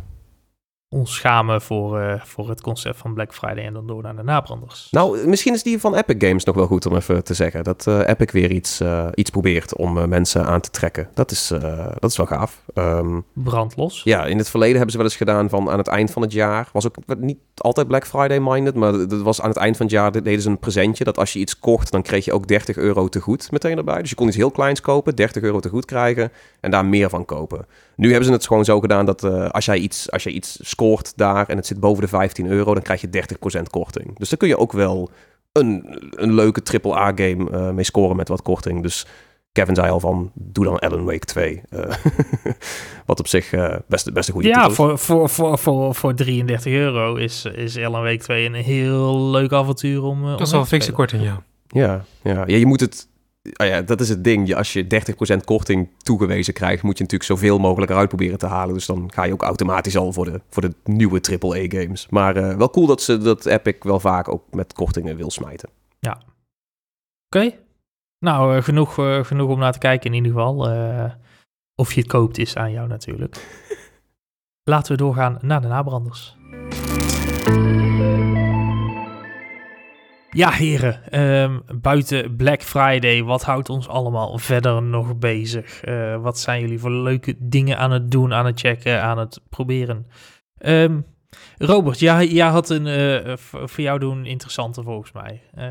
ons schamen voor, uh, voor het concept van Black Friday en dan door naar de nabranders. Nou, misschien is die van Epic Games nog wel goed om even te zeggen. Dat uh, Epic weer iets, uh, iets probeert om mensen aan te trekken. Dat is, dat is wel gaaf. Um, Brandlos. Ja, in het verleden hebben ze wel eens gedaan van aan het eind van het jaar. Was ook niet altijd Black Friday minded, maar dat was aan het eind van het jaar deden ze een presentje. Dat als je iets kocht, dan kreeg je ook 30 euro te goed meteen erbij. Dus je kon iets heel kleins kopen, 30 euro te goed krijgen en daar meer van kopen. Nu hebben ze het gewoon zo gedaan dat als jij iets, als jij iets scoort daar en het zit boven de 15 euro, dan krijg je 30% korting. Dus dan kun je ook wel een, een leuke AAA-game uh, mee scoren met wat korting. Dus Kevin zei al van, doe dan Alan Wake 2. Uh, eh, wat op zich uh, best, best een goede Ja, voor, voor, voor, voor, voor 33 euro is, is Alan Wake 2 een heel leuk avontuur om... dat is wel een fikse korting, ja. Ja, ja. ja, je moet het oh ja, dat is het ding. Als je 30% korting toegewezen krijgt, moet je natuurlijk zoveel mogelijk eruit proberen te halen. Dus dan ga je ook automatisch al voor de, voor de nieuwe AAA-games. Maar uh, wel cool dat, ze, dat Epic wel vaak ook met kortingen wil smijten. Ja. Oké. Okay. Nou, uh, genoeg, uh, genoeg om naar te kijken in ieder geval. of je het koopt is aan jou natuurlijk. Laten we doorgaan naar de nabranders. Ja, heren. Um, buiten Black Friday, wat houdt ons allemaal verder nog bezig? Uh, wat zijn jullie voor leuke dingen aan het doen, aan het checken, aan het proberen? Um, Robert, jij, jij had een, uh, voor jou doen interessante volgens mij. Uh,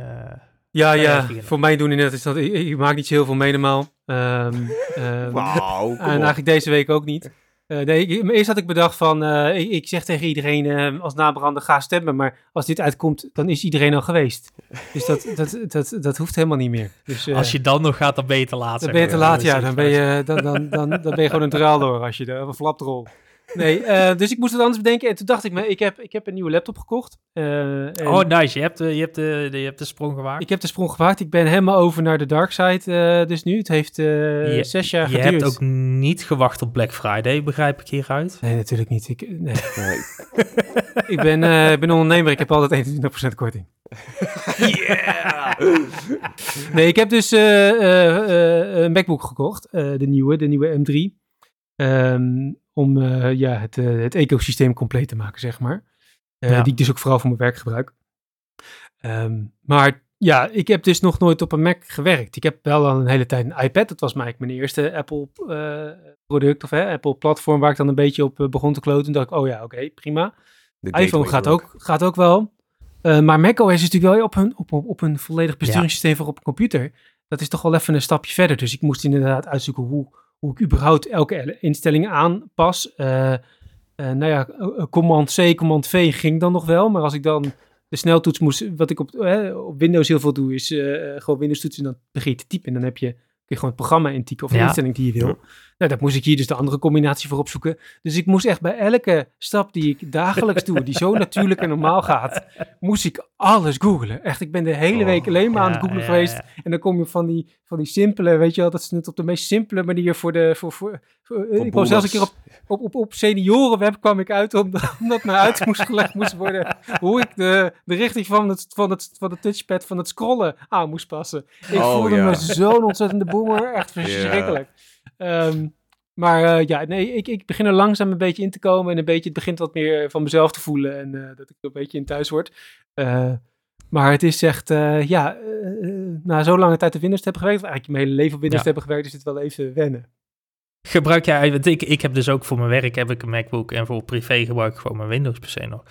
ja, ja, voor mij doen inderdaad is dat, ik, ik maak niet zo heel veel mee normaal. Um, Wauw, En eigenlijk deze week ook niet. Uh, nee, ik, eerst had ik bedacht van, uh, ik, ik, zeg tegen iedereen uh, als nabrander ga stemmen, maar als dit uitkomt, dan is iedereen al geweest. Dus dat, dat, dat, dat hoeft helemaal niet meer. Dus, als je dan nog gaat, dan ben je te laat. Dan ben je te laat, ja. Dan ben je, dan, dan, dan, dan ben je gewoon een draal door als je de, een flapdrol. Nee, uh, dus ik moest het anders bedenken. En toen dacht ik me, ik heb, ik heb een nieuwe laptop gekocht. Uh, oh, nice. Je hebt, de, je, hebt de, de, je hebt de sprong gewaagd. Ik heb de sprong gewaagd. Ik ben helemaal over naar de dark side uh, dus nu. Het heeft je, zes jaar geduurd. Je hebt ook niet gewacht op Black Friday, begrijp ik hieruit? Nee, natuurlijk niet. Ik, nee. ik, ben, ben ondernemer. Ik heb altijd 21% korting. yeah! nee, ik heb dus een MacBook gekocht. de nieuwe, de nieuwe M3. Um, om uh, ja, het, uh, het ecosysteem compleet te maken, zeg maar. Uh, ja. Die ik dus ook vooral voor mijn werk gebruik. Um, maar ja, ik heb dus nog nooit op een Mac gewerkt. Ik heb wel al een hele tijd een iPad. Dat was eigenlijk mijn eerste Apple product of hè, Apple platform waar ik dan een beetje op begon te kloten. Toen dacht ik, oh ja, oké, okay, prima. De iPhone gaat ook, gaat ook wel. maar macOS is natuurlijk wel op een, op, op, op een volledig besturingssysteem ja. voor op een computer. Dat is toch wel even een stapje verder. Dus ik moest inderdaad uitzoeken hoe, hoe ik überhaupt elke instelling aanpas. Uh, uh, nou ja, command C, command V ging dan nog wel. Maar als ik dan de sneltoets moest, wat ik op, op Windows heel veel doe, is gewoon Windows toetsen en dan begin je te typen. En dan heb je, kun je gewoon het programma intypen of de instelling die je wil. Nou, dat moest ik hier dus de andere combinatie voor opzoeken. Dus ik moest echt bij elke stap die ik dagelijks doe, die zo natuurlijk en normaal gaat, moest ik alles googlen. Echt, ik ben de hele week oh, alleen maar aan het googlen geweest. En dan kom je van die, van die simpele, weet je wel, dat is net op de meest simpele manier voor de... Voor, voor, voor ik kwam zelfs een keer op, op, op, op seniorenweb kwam ik uit, omdat, omdat mij uit moest gelegd moest worden hoe ik de, de richting van het, van, het, van het touchpad, van het scrollen aan moest passen. Ik oh, voelde me zo'n ontzettende boomer, echt verschrikkelijk. Um, maar uh, ja, nee, ik, ik begin er langzaam een beetje in te komen en een beetje, het begint wat meer van mezelf te voelen en uh, dat ik er een beetje in thuis word. Uh, maar het is echt, ja, na zo'n lange tijd op Windows te hebben gewerkt, of eigenlijk mijn hele leven op Windows ja. te hebben gewerkt, is het wel even wennen. Gebruik jij, want ik, ik heb dus ook voor mijn werk heb ik een MacBook en voor privé gebruik ik gewoon mijn Windows PC nog.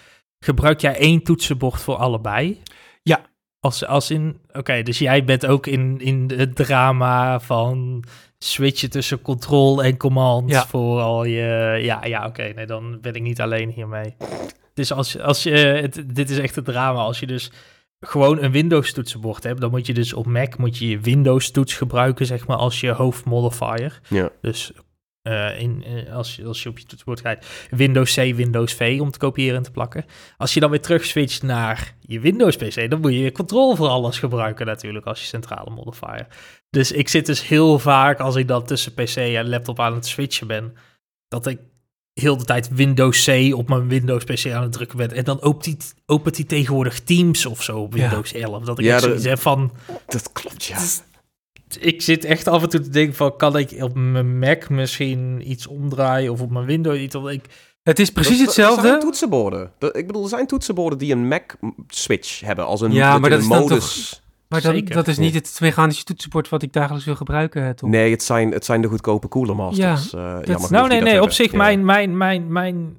Gebruik jij één toetsenbord voor allebei? Ja. Als, als in, oké, dus jij bent ook in, in het drama van switchen tussen control en command voor al je... Ja, ja oké, nee, dan ben ik niet alleen hiermee. Dus als, als je... Het, dit is echt het drama. Als je dus gewoon een Windows toetsenbord hebt, dan moet je dus op Mac moet je je Windows toets gebruiken, zeg maar, als je hoofdmodifier. Ja. Dus uh, in, uh, als, je, als je op je toetsenbord kijkt, Windows C, Windows V om te kopiëren en te plakken. Als je dan weer terug switcht naar je Windows PC, dan moet je je control voor alles gebruiken natuurlijk als je centrale modifier. Dus ik zit dus heel vaak als ik dan tussen PC en laptop aan het switchen ben, dat ik heel de tijd Windows C op mijn Windows PC aan het drukken ben. En dan opent hij, opent hij tegenwoordig Teams of zo op Windows ja. 11. Dat ik ja, zoiets heb van... Dat klopt, ja ik zit echt af en toe te denken van, kan ik op mijn Mac misschien iets omdraaien of op mijn Windows iets? Ik, het is precies hetzelfde. Er zijn toetsenborden. Ik bedoel, er zijn toetsenborden die een Mac-switch hebben als een, ja, maar dat is modus. Toch, maar dan, dat is niet het mechanische toetsenbord wat ik dagelijks wil gebruiken, toch? Nee, het zijn, het zijn de goedkope Cooler Masters. Ja, uh, nou, nee, nee, op zich, mijn, mijn, mijn, mijn,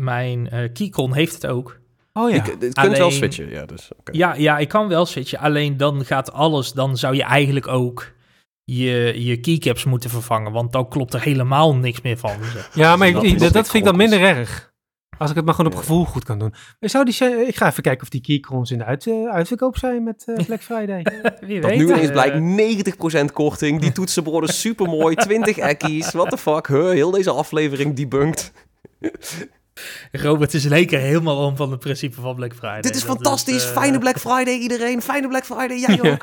mijn uh, Keycon heeft het ook. Oh ja. Je, kunt wel switchen, ja. Dus, ja, ja, ik kan wel switchen. Alleen dan gaat alles, dan zou je eigenlijk ook je, je keycaps moeten vervangen. Want dan klopt er helemaal niks meer van. Ja, maar dat, ik, dat, vind ik dan minder erg. Als ik het maar gewoon op gevoel goed kan doen. Zou die, ik ga even kijken of die keycrons in de uit, uh, uitverkoop zijn met uh, Black Friday. Wie weet. nu ineens blijkt 90% korting. Die toetsenborden super mooi. 20 ekkies. What the fuck. Huh, heel deze aflevering debunked. Robert is lekker helemaal om van het principe van Black Friday. Dit is fantastisch. Eh, Fijne Black Friday iedereen. Fijne Black Friday. Jij ook.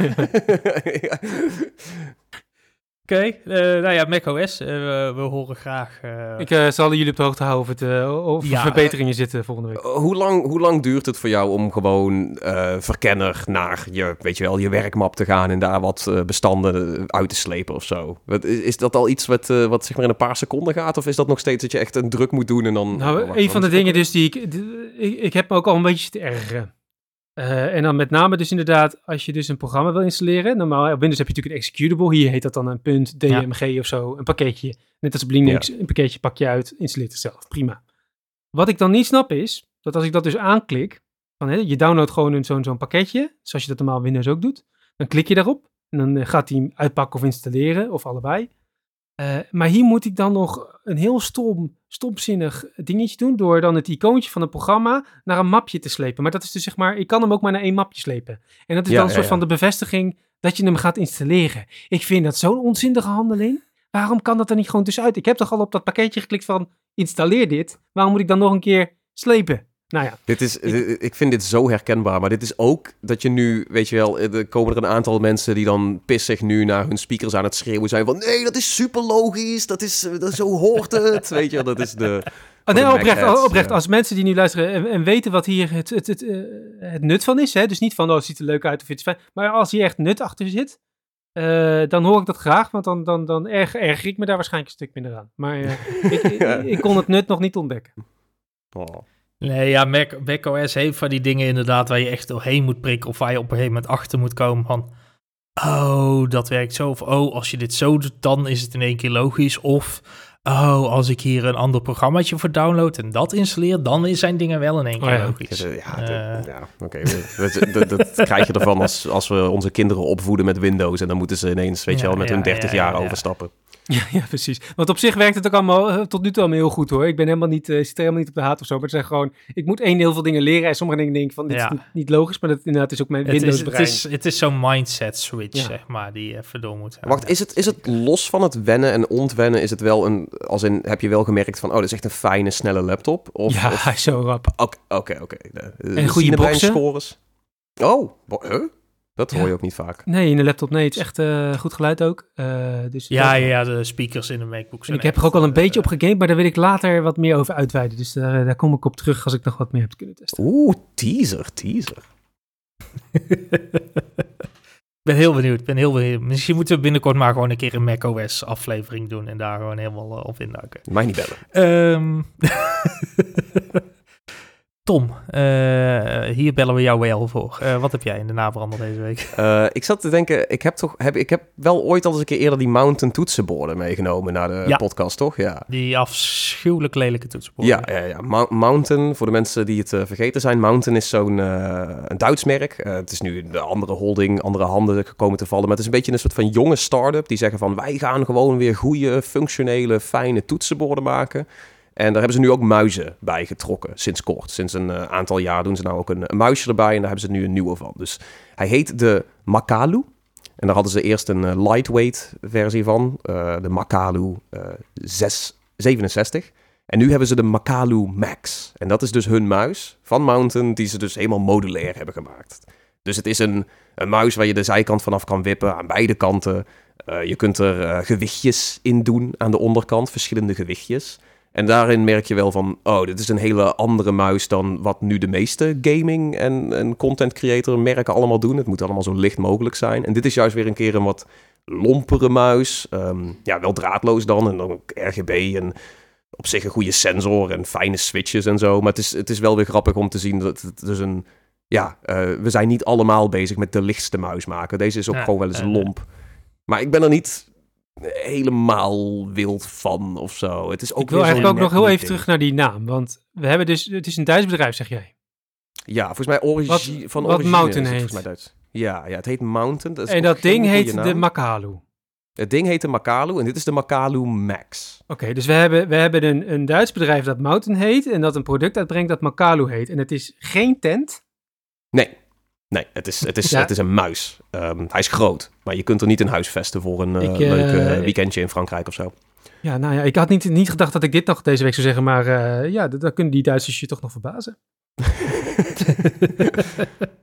Oké, okay, uh, eh, nou ja, macOS, uh, we, we, horen graag... Uh... Ik zal jullie op de hoogte houden of, het, of ja, verbeteringen zitten volgende week. hoe, lang, hoe lang duurt het voor jou om gewoon verkenner naar je, weet je wel, je werkmap te gaan en daar wat bestanden uit te slepen of zo? Wat, is, is, dat al iets wat, wat zeg maar in een paar seconden gaat of is dat nog steeds dat je echt een druk moet doen en dan... Nou, een van de dingen dus die ik, ik... Ik heb me ook al een beetje te ergeren. Uh, en dan met name dus inderdaad, als je dus een programma wil installeren. Normaal op Windows heb je natuurlijk een executable. Hier heet dat dan een .dmg of zo, een pakketje. Net als op Linux, een pakketje pak je uit, installeert het zelf. Prima. Wat ik dan niet snap is, dat als ik dat dus aanklik, van, hè, je downloadt gewoon zo'n zo'n pakketje, zoals je dat normaal Windows ook doet. Dan klik je daarop en dan eh, gaat hij hem uitpakken of installeren, of allebei. Uh, maar hier moet ik dan nog een heel stom, stomzinnig dingetje doen. Door dan het icoontje van het programma naar een mapje te slepen. Maar dat is dus zeg maar, ik kan hem ook maar naar één mapje slepen. En dat is dan een soort van de bevestiging dat je hem gaat installeren. Ik vind dat zo'n onzinnige handeling. waarom kan dat er niet gewoon tussenuit? Ik heb toch al op dat pakketje geklikt van installeer dit. Waarom moet ik dan nog een keer slepen? Nou ja. Dit is, ik vind dit zo herkenbaar. Maar dit is ook dat je nu, weet je wel, er komen er een aantal mensen die dan pissig nu naar hun speakers aan het schreeuwen zijn van nee, dat is super logisch, dat is, dat, zo hoort het. weet je, dat is de... Oh, nee, oprecht, oprecht. Als mensen die nu luisteren en, weten wat hier het, het, het, uh, het nut van is, hè? dus niet van oh, het ziet er leuk uit of het is fijn, maar als hier echt nut achter zit, uh, dan hoor ik dat graag, want dan, dan, dan erg, erger ik me daar waarschijnlijk een stuk minder aan. Maar uh, ik, ik, ik, kon het nut nog niet ontdekken. Oh. Nee, ja, Mac, macOS heeft van die dingen inderdaad waar je echt doorheen moet prikken of waar je op een gegeven moment achter moet komen van, oh, dat werkt zo. Of, oh, als je dit zo doet, dan is het in één keer logisch. Of, oh, als ik hier een ander programmaatje voor download en dat installeer, dan zijn dingen wel in één keer oh logisch. Ja, ja, ja oké. dat, dat, krijg je ervan als, als we onze kinderen opvoeden met Windows en dan moeten ze ineens, weet je wel, met hun 30 jaar overstappen. Ja, ja, precies. Want op zich werkt het ook allemaal eh, tot nu toe allemaal heel goed hoor. Ik ben helemaal niet, uh, zit er helemaal niet op de haat of zo. Maar het zijn gewoon, ik moet één heel veel dingen leren. En sommige dingen denk ik van, dit is niet, logisch. Maar dat inderdaad is ook mijn Windows het is, het is, zo'n mindset switch, zeg maar, die je even door moet hebben. Wacht, is het, is het los van het wennen en ontwennen, is het wel een, als in, heb je wel gemerkt van, oh, dat is echt een fijne, snelle laptop? Of, ja, of, zo rap. Oké, oké, oké. En goede boxen. scores. Oh, huh? Dat hoor je ook niet vaak. Nee, in de laptop nee. Het is echt uh, goed geluid ook. Uh, dus ja, ja, ja, de speakers in de MacBook Ik heb er ook al een beetje op gegamed, maar daar wil ik later wat meer over uitweiden. Dus daar, daar kom ik op terug als ik nog wat meer heb kunnen testen. Oeh, teaser, teaser. Ik ben heel benieuwd, ben heel benieuwd. Misschien moeten we binnenkort maar gewoon een keer een macOS aflevering doen en daar gewoon helemaal op induiken. Mij niet bellen. Um, Tom, uh, hier bellen we jou wel voor. Uh, wat heb jij in de naverander deze week? Uh, ik zat te denken, ik heb, toch, heb, ik heb wel ooit al eens een keer eerder die Mountain toetsenborden meegenomen naar de podcast, toch? Ja. Die afschuwelijk lelijke toetsenborden. Ja, ja, ja. Mountain, voor de mensen die het vergeten zijn, Mountain is zo'n een Duits merk. het is nu de andere holding, andere handen gekomen te vallen. Maar het is een beetje een soort van jonge start-up die zeggen van wij gaan gewoon weer goede, functionele, fijne toetsenborden maken. En daar hebben ze nu ook muizen bij getrokken, sinds kort. Sinds een uh, aantal jaar doen ze nou ook een, muisje erbij en daar hebben ze nu een nieuwe van. Dus hij heet de Makalu. En daar hadden ze eerst een uh, lightweight versie van, uh, de Makalu 667. En nu hebben ze de Makalu Max. En dat is dus hun muis van Mountain, die ze dus helemaal modulair hebben gemaakt. Dus het is een, een muis waar je de zijkant vanaf kan wippen aan beide kanten. je kunt er gewichtjes in doen aan de onderkant, verschillende gewichtjes. En daarin merk je wel van, oh, dit is een hele andere muis dan wat nu de meeste gaming en, en content creator merken allemaal doen. Het moet allemaal zo licht mogelijk zijn. En dit is juist weer een keer een wat lompere muis. Ehm, ja, wel draadloos dan en dan ook RGB en op zich een goede sensor en fijne switches en zo. Maar het is, het is wel weer grappig om te zien dat het dus een... Ja, uh, we zijn niet allemaal bezig met de lichtste muis maken. Deze is ook gewoon wel eens lomp. Maar ik ben er niet helemaal wild van of zo. Het is ook ik wil eigenlijk ook nog heel even terug naar die naam. Want we hebben dus, het is een Duits bedrijf, zeg jij. Ja, volgens mij origine van wat Mountain heet. Volgens mij Duits. Ja, ja, het heet Mountain. Dat en dat ding heet de Makalu. Het ding heet de Makalu en dit is de Makalu Max. Oké, dus we hebben, we hebben een, een Duits bedrijf dat Mountain heet en dat een product uitbrengt dat Makalu heet. En het is geen tent. Nee, Nee, het is, het is, het is een muis. Um, hij is groot, maar je kunt er niet een huis vesten voor een uh, leuk uh, weekendje in Frankrijk of zo. Ja, nou ja, ik had niet, niet gedacht dat ik dit nog deze week zou zeggen, maar uh, ja, dan kunnen die Duitsers je toch nog verbazen.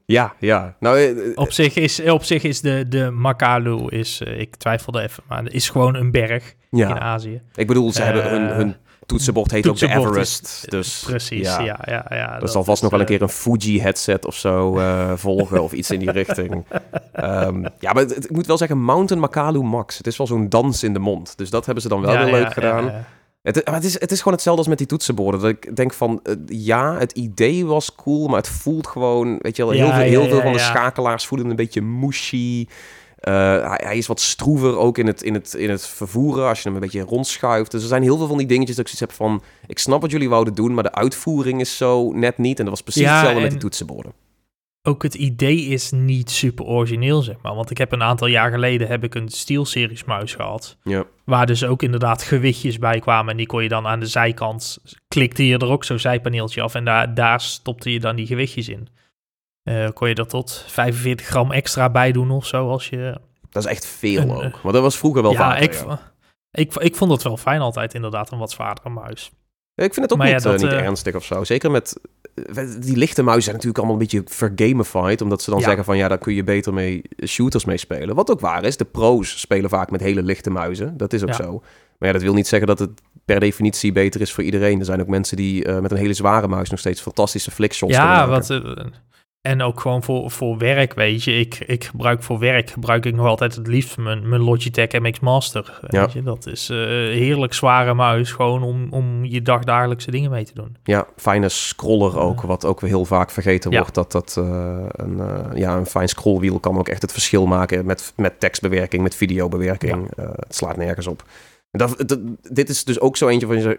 ja, ja. Nou, op, zich is, op zich is de, de Makalu, is, ik twijfelde even, maar is gewoon een berg in Azië. Ik bedoel, ze hebben hun, hun toetsenbord heet ook de Everest. dus, precies, ja. ja, ja, ja dat zal vast nog wel een eh, keer een Fuji headset of zo uh, volgen of iets in die richting. Um, ja, maar ik moet wel zeggen, Mountain Makalu Max. Het is wel zo'n dans in de mond. Dus dat hebben ze dan wel ja, leuk gedaan. Het, maar het, is, het is gewoon hetzelfde als met die toetsenborden. Dat ik denk van, uh, ja, het idee was cool, maar het voelt gewoon, weet je wel, heel, veel, heel veel van de schakelaars voelen een beetje mushy. Uh, hij, hij, is wat stroever ook in het, in, het, in het vervoeren als je hem een beetje rondschuift. Dus er zijn heel veel van die dingetjes dat ik zoiets heb van... Ik snap wat jullie wouden doen, maar de uitvoering is zo net niet. En dat was precies hetzelfde met die toetsenborden. Ook het idee is niet super origineel, zeg maar. Want ik heb een aantal jaar geleden heb ik een SteelSeries muis gehad. Ja. Waar dus ook inderdaad gewichtjes bij kwamen. En die kon je dan aan de zijkant... Klikte je er ook zo'n zijpaneeltje af en daar, daar stopte je dan die gewichtjes in. Uh, kon je er tot 45 gram extra bij doen of zo als je... Dat is echt veel ook. Maar dat was vroeger wel ja, vaker, ik, Ik, ik vond het wel fijn altijd, inderdaad, een wat zwaardere muis. Ik vind het ook niet, niet ernstig of zo. Zeker met die lichte muizen zijn natuurlijk allemaal een beetje vergamified. Omdat ze dan zeggen van ja, daar kun je beter mee shooters mee spelen. Wat ook waar is. De pro's spelen vaak met hele lichte muizen. Dat is ook zo. Maar ja, dat wil niet zeggen dat het per definitie beter is voor iedereen. Er zijn ook mensen die uh, met een hele zware muis nog steeds fantastische flickshots ja, kunnen maken. Ja, en ook gewoon voor, voor werk, weet je. Ik, ik gebruik voor werk, gebruik ik nog altijd het liefst mijn, mijn Logitech MX Master. Weet ja. je? Dat is uh, heerlijk zware muis, gewoon om, om je dagdagelijkse dingen mee te doen. Ja, fijne scroller ook, wat ook heel vaak vergeten wordt. Dat dat uh, een, uh, ja, een fijn scrollwiel kan ook echt het verschil maken met, met tekstbewerking, met videobewerking. Ja. het slaat nergens op. Dat, dit is dus ook zo eentje van je,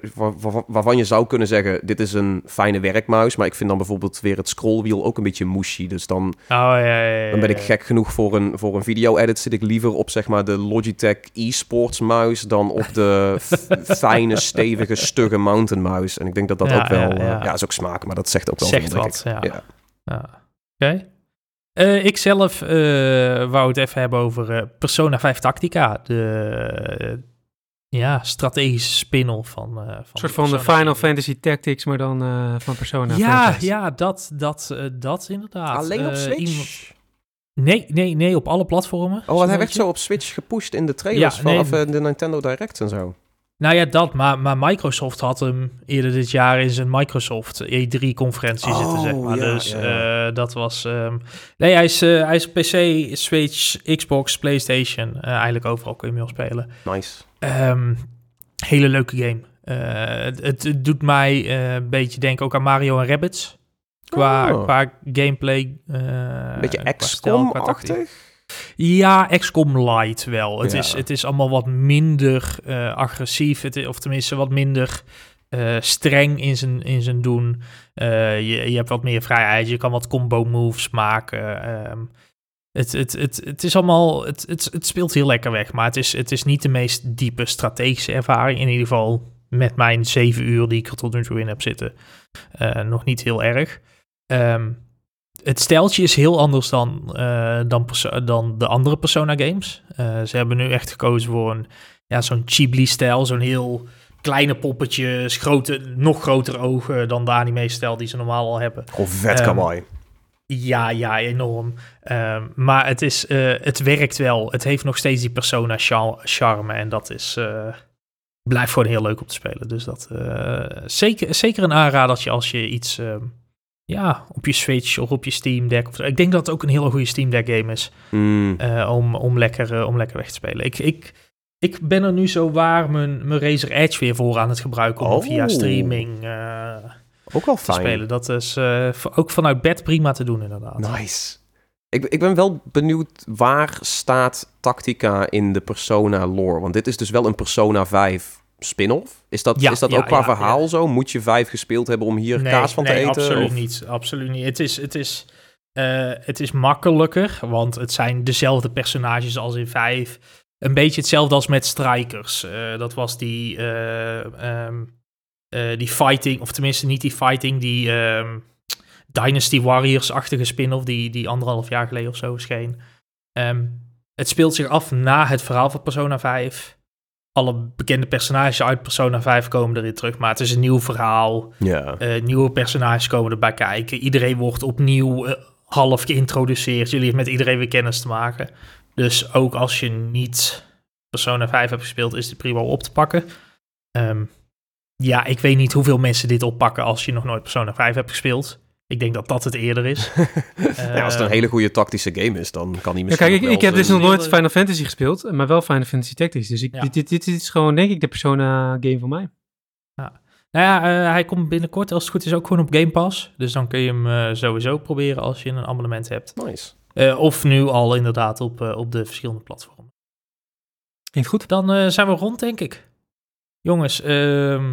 waarvan je zou kunnen zeggen: dit is een fijne werkmuis. Maar ik vind dan bijvoorbeeld weer het scrollwiel ook een beetje mushy. Dus dan, oh, ja, ja, ja, dan ben ik gek genoeg voor een, voor een video-edit. Zit ik liever op zeg maar de Logitech e-sports muis dan op de fijne, stevige, stugge mountain muis. En ik denk dat dat ook wel. Ja, uh, is ook smaak, maar dat zegt ook wel zegt veel. Wat, ja. Oké. Uh, ik zelf uh, wou het even hebben over uh, Persona 5 Tactica. De ja, strategische spin-off van, uh, van... Een soort van de Final Fantasy Tactics, maar dan uh, van Persona. Ja, ja, dat, dat, uh, dat inderdaad. Alleen op Switch? Iemand... Nee, nee, nee, op alle platformen. Oh, want hij werd zo op Switch gepusht in de trailers ja, van de Nintendo Direct en zo. Nou ja, dat, maar, maar Microsoft had hem eerder dit jaar in zijn Microsoft E3-conferentie zitten, zeg maar. Ja, dus ja. Uh, dat was... Um... nee, hij is, uh, hij is PC, Switch, Xbox, PlayStation. Uh, eigenlijk overal kun je hem spelen. Nice. Um, hele leuke game. Uh, het, het, doet mij uh, een beetje denken ook aan Mario en Rabbids. Qua, oh. qua gameplay. Uh, beetje XCOM-achtig? Ja, XCOM Light wel. Het, ja. is, het is allemaal wat minder agressief. Het of tenminste wat minder streng in zijn, in zijn doen. je, je hebt wat meer vrijheid. Je kan wat combo moves maken. Um, het, het, het, het is allemaal, het, het, het speelt heel lekker weg, maar het is, het is niet de meest diepe strategische ervaring. In ieder geval met mijn zeven uur die ik er tot nu toe in heb zitten, uh, nog niet heel erg. Um, het steltje is heel anders dan, uh, dan, dan de andere Persona games. Uh, ze hebben nu echt gekozen voor een, ja, zo'n Ghibli-stijl, zo'n heel kleine poppetjes, grote, nog grotere ogen dan de anime-stijl die ze normaal al hebben. Gewoon vet um, kawaii. Ja, ja, enorm. Um, maar het, is, uh, het werkt wel. Het heeft nog steeds die persona charme. En dat is, uh, blijft gewoon heel leuk om te spelen. Dus dat uh, zeker, zeker een aanradertje als je iets um, ja, op je Switch of op je Steam Deck. Of, ik denk dat het ook een hele goede Steam Deck game is. Mm. om, om, lekker, om lekker weg te spelen. Ik, ik, ik ben er nu zo waar mijn, mijn Razer Edge weer voor aan het gebruiken. Om oh. via streaming ook wel fijn. spelen. Dat is uh, ook vanuit bed prima te doen, inderdaad. Nice. Ik, ik ben wel benieuwd waar staat Tactica in de Persona lore? Want dit is dus wel een Persona 5 spin-off. Is dat, ja, is dat ja, ook qua ja, verhaal zo? Moet je 5 gespeeld hebben om hier nee, kaas van nee, te eten? absoluut of? niet. Absoluut niet. Het is, het, is, uh, het is makkelijker, want het zijn dezelfde personages als in 5. Een beetje hetzelfde als met Strikers. Uh, dat was die... Um, uh, die fighting, of tenminste niet die fighting, die um, Dynasty Warriors-achtige spin-off die, die anderhalf jaar geleden of zo verscheen. Um, het speelt zich af na het verhaal van Persona 5. Alle bekende personages uit Persona 5 komen erin terug, maar het is een nieuw verhaal. Ja. Uh, nieuwe personages komen erbij kijken. Iedereen wordt opnieuw uh, half geïntroduceerd. Jullie hebben met iedereen weer kennis te maken. Dus ook als je niet Persona 5 hebt gespeeld, is het prima op te pakken. Um, ja, ik weet niet hoeveel mensen dit oppakken als je nog nooit Persona 5 hebt gespeeld. Ik denk dat dat het eerder is. ja, als het een hele goede tactische game is, dan kan hij misschien. Ja, kijk, ik, ik heb dus nog nooit Final Fantasy gespeeld, maar wel Final Fantasy Tactics. Dus ik, ja. dit, dit, dit, is gewoon, denk ik, de Persona game voor mij. Ja. Nou ja, uh, hij komt binnenkort, als het goed is, ook gewoon op Game Pass. Dus dan kun je hem uh, sowieso proberen als je een abonnement hebt. Nice. Uh, of nu al inderdaad op, op de verschillende platformen. Klinkt goed. Dan zijn we rond, denk ik. Jongens, uh,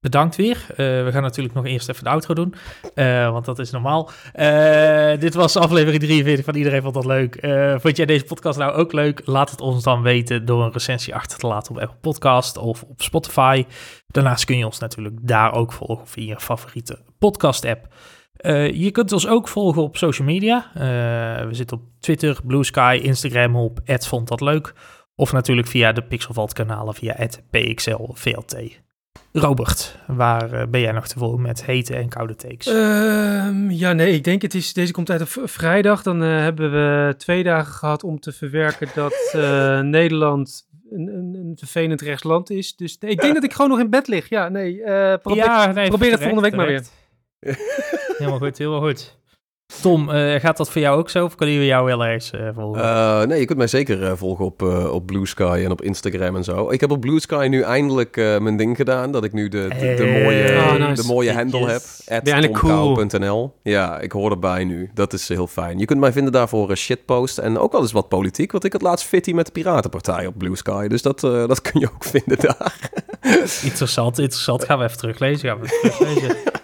bedankt weer. Uh, we gaan natuurlijk nog eerst even de outro doen, uh, want dat is normaal. Uh, dit was aflevering 43 van Iedereen Vond Dat Leuk. vond jij deze podcast nou ook leuk? Laat het ons dan weten door een recensie achter te laten op Apple Podcast of op Spotify. Daarnaast kun je ons natuurlijk daar ook volgen via je favoriete podcast app. je kunt ons ook volgen op social media. we zitten op Twitter, Blue Sky, Instagram op @vonddatleuk. Of natuurlijk via de Pixelvalt kanalen via PXLVLT. Robert, waar eh, ben jij nog te volgen met hete en koude takes? Ehm, ja, nee, ik denk het is, deze komt uit op vrijdag. Dan uh, hebben we twee dagen gehad om te verwerken dat uh, Nederland een, een, een, vervelend rechtsland is. Dus nee, ik denk dat ik gewoon nog in bed lig. Ja, nee, probeer, ja, nee, probeer het volgende week maar weer. helemaal goed, helemaal goed. Tom, uh, gaat dat voor jou ook zo? Of kunnen we jou wel eens uh, volgen? Uh, nee, je kunt mij zeker volgen op, op Blue Sky en op Instagram en zo. Ik heb op Blue Sky nu eindelijk mijn ding gedaan. Dat ik nu de, de, de mooie, oh, nice. de mooie handle yes. heb. Tomkou.nl. Ja, ik hoor erbij nu. Dat is heel fijn. Je kunt mij vinden daarvoor shitpost en ook wel eens wat politiek. Want ik had laatst fitty met de Piratenpartij op Blue Sky. Dus dat, dat kun je ook vinden daar. interessant, interessant. Gaan we even teruglezen. Gaan we even teruglezen.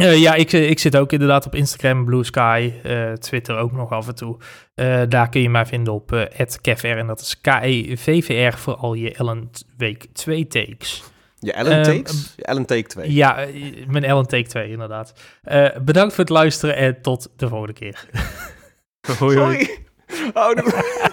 Uh, ja, ik, ik zit ook inderdaad op Instagram, Blue Sky, uh, Twitter ook nog af en toe. Uh, daar kun je mij vinden op uh, @kevr en dat is K-E-V-V-R voor al je Ellen Week 2 takes. Je Ellen Takes? Je Ellen Take 2. Ja, mijn Ellen Take 2 inderdaad. bedankt voor het luisteren en tot de volgende keer. hoi hoi. Oh,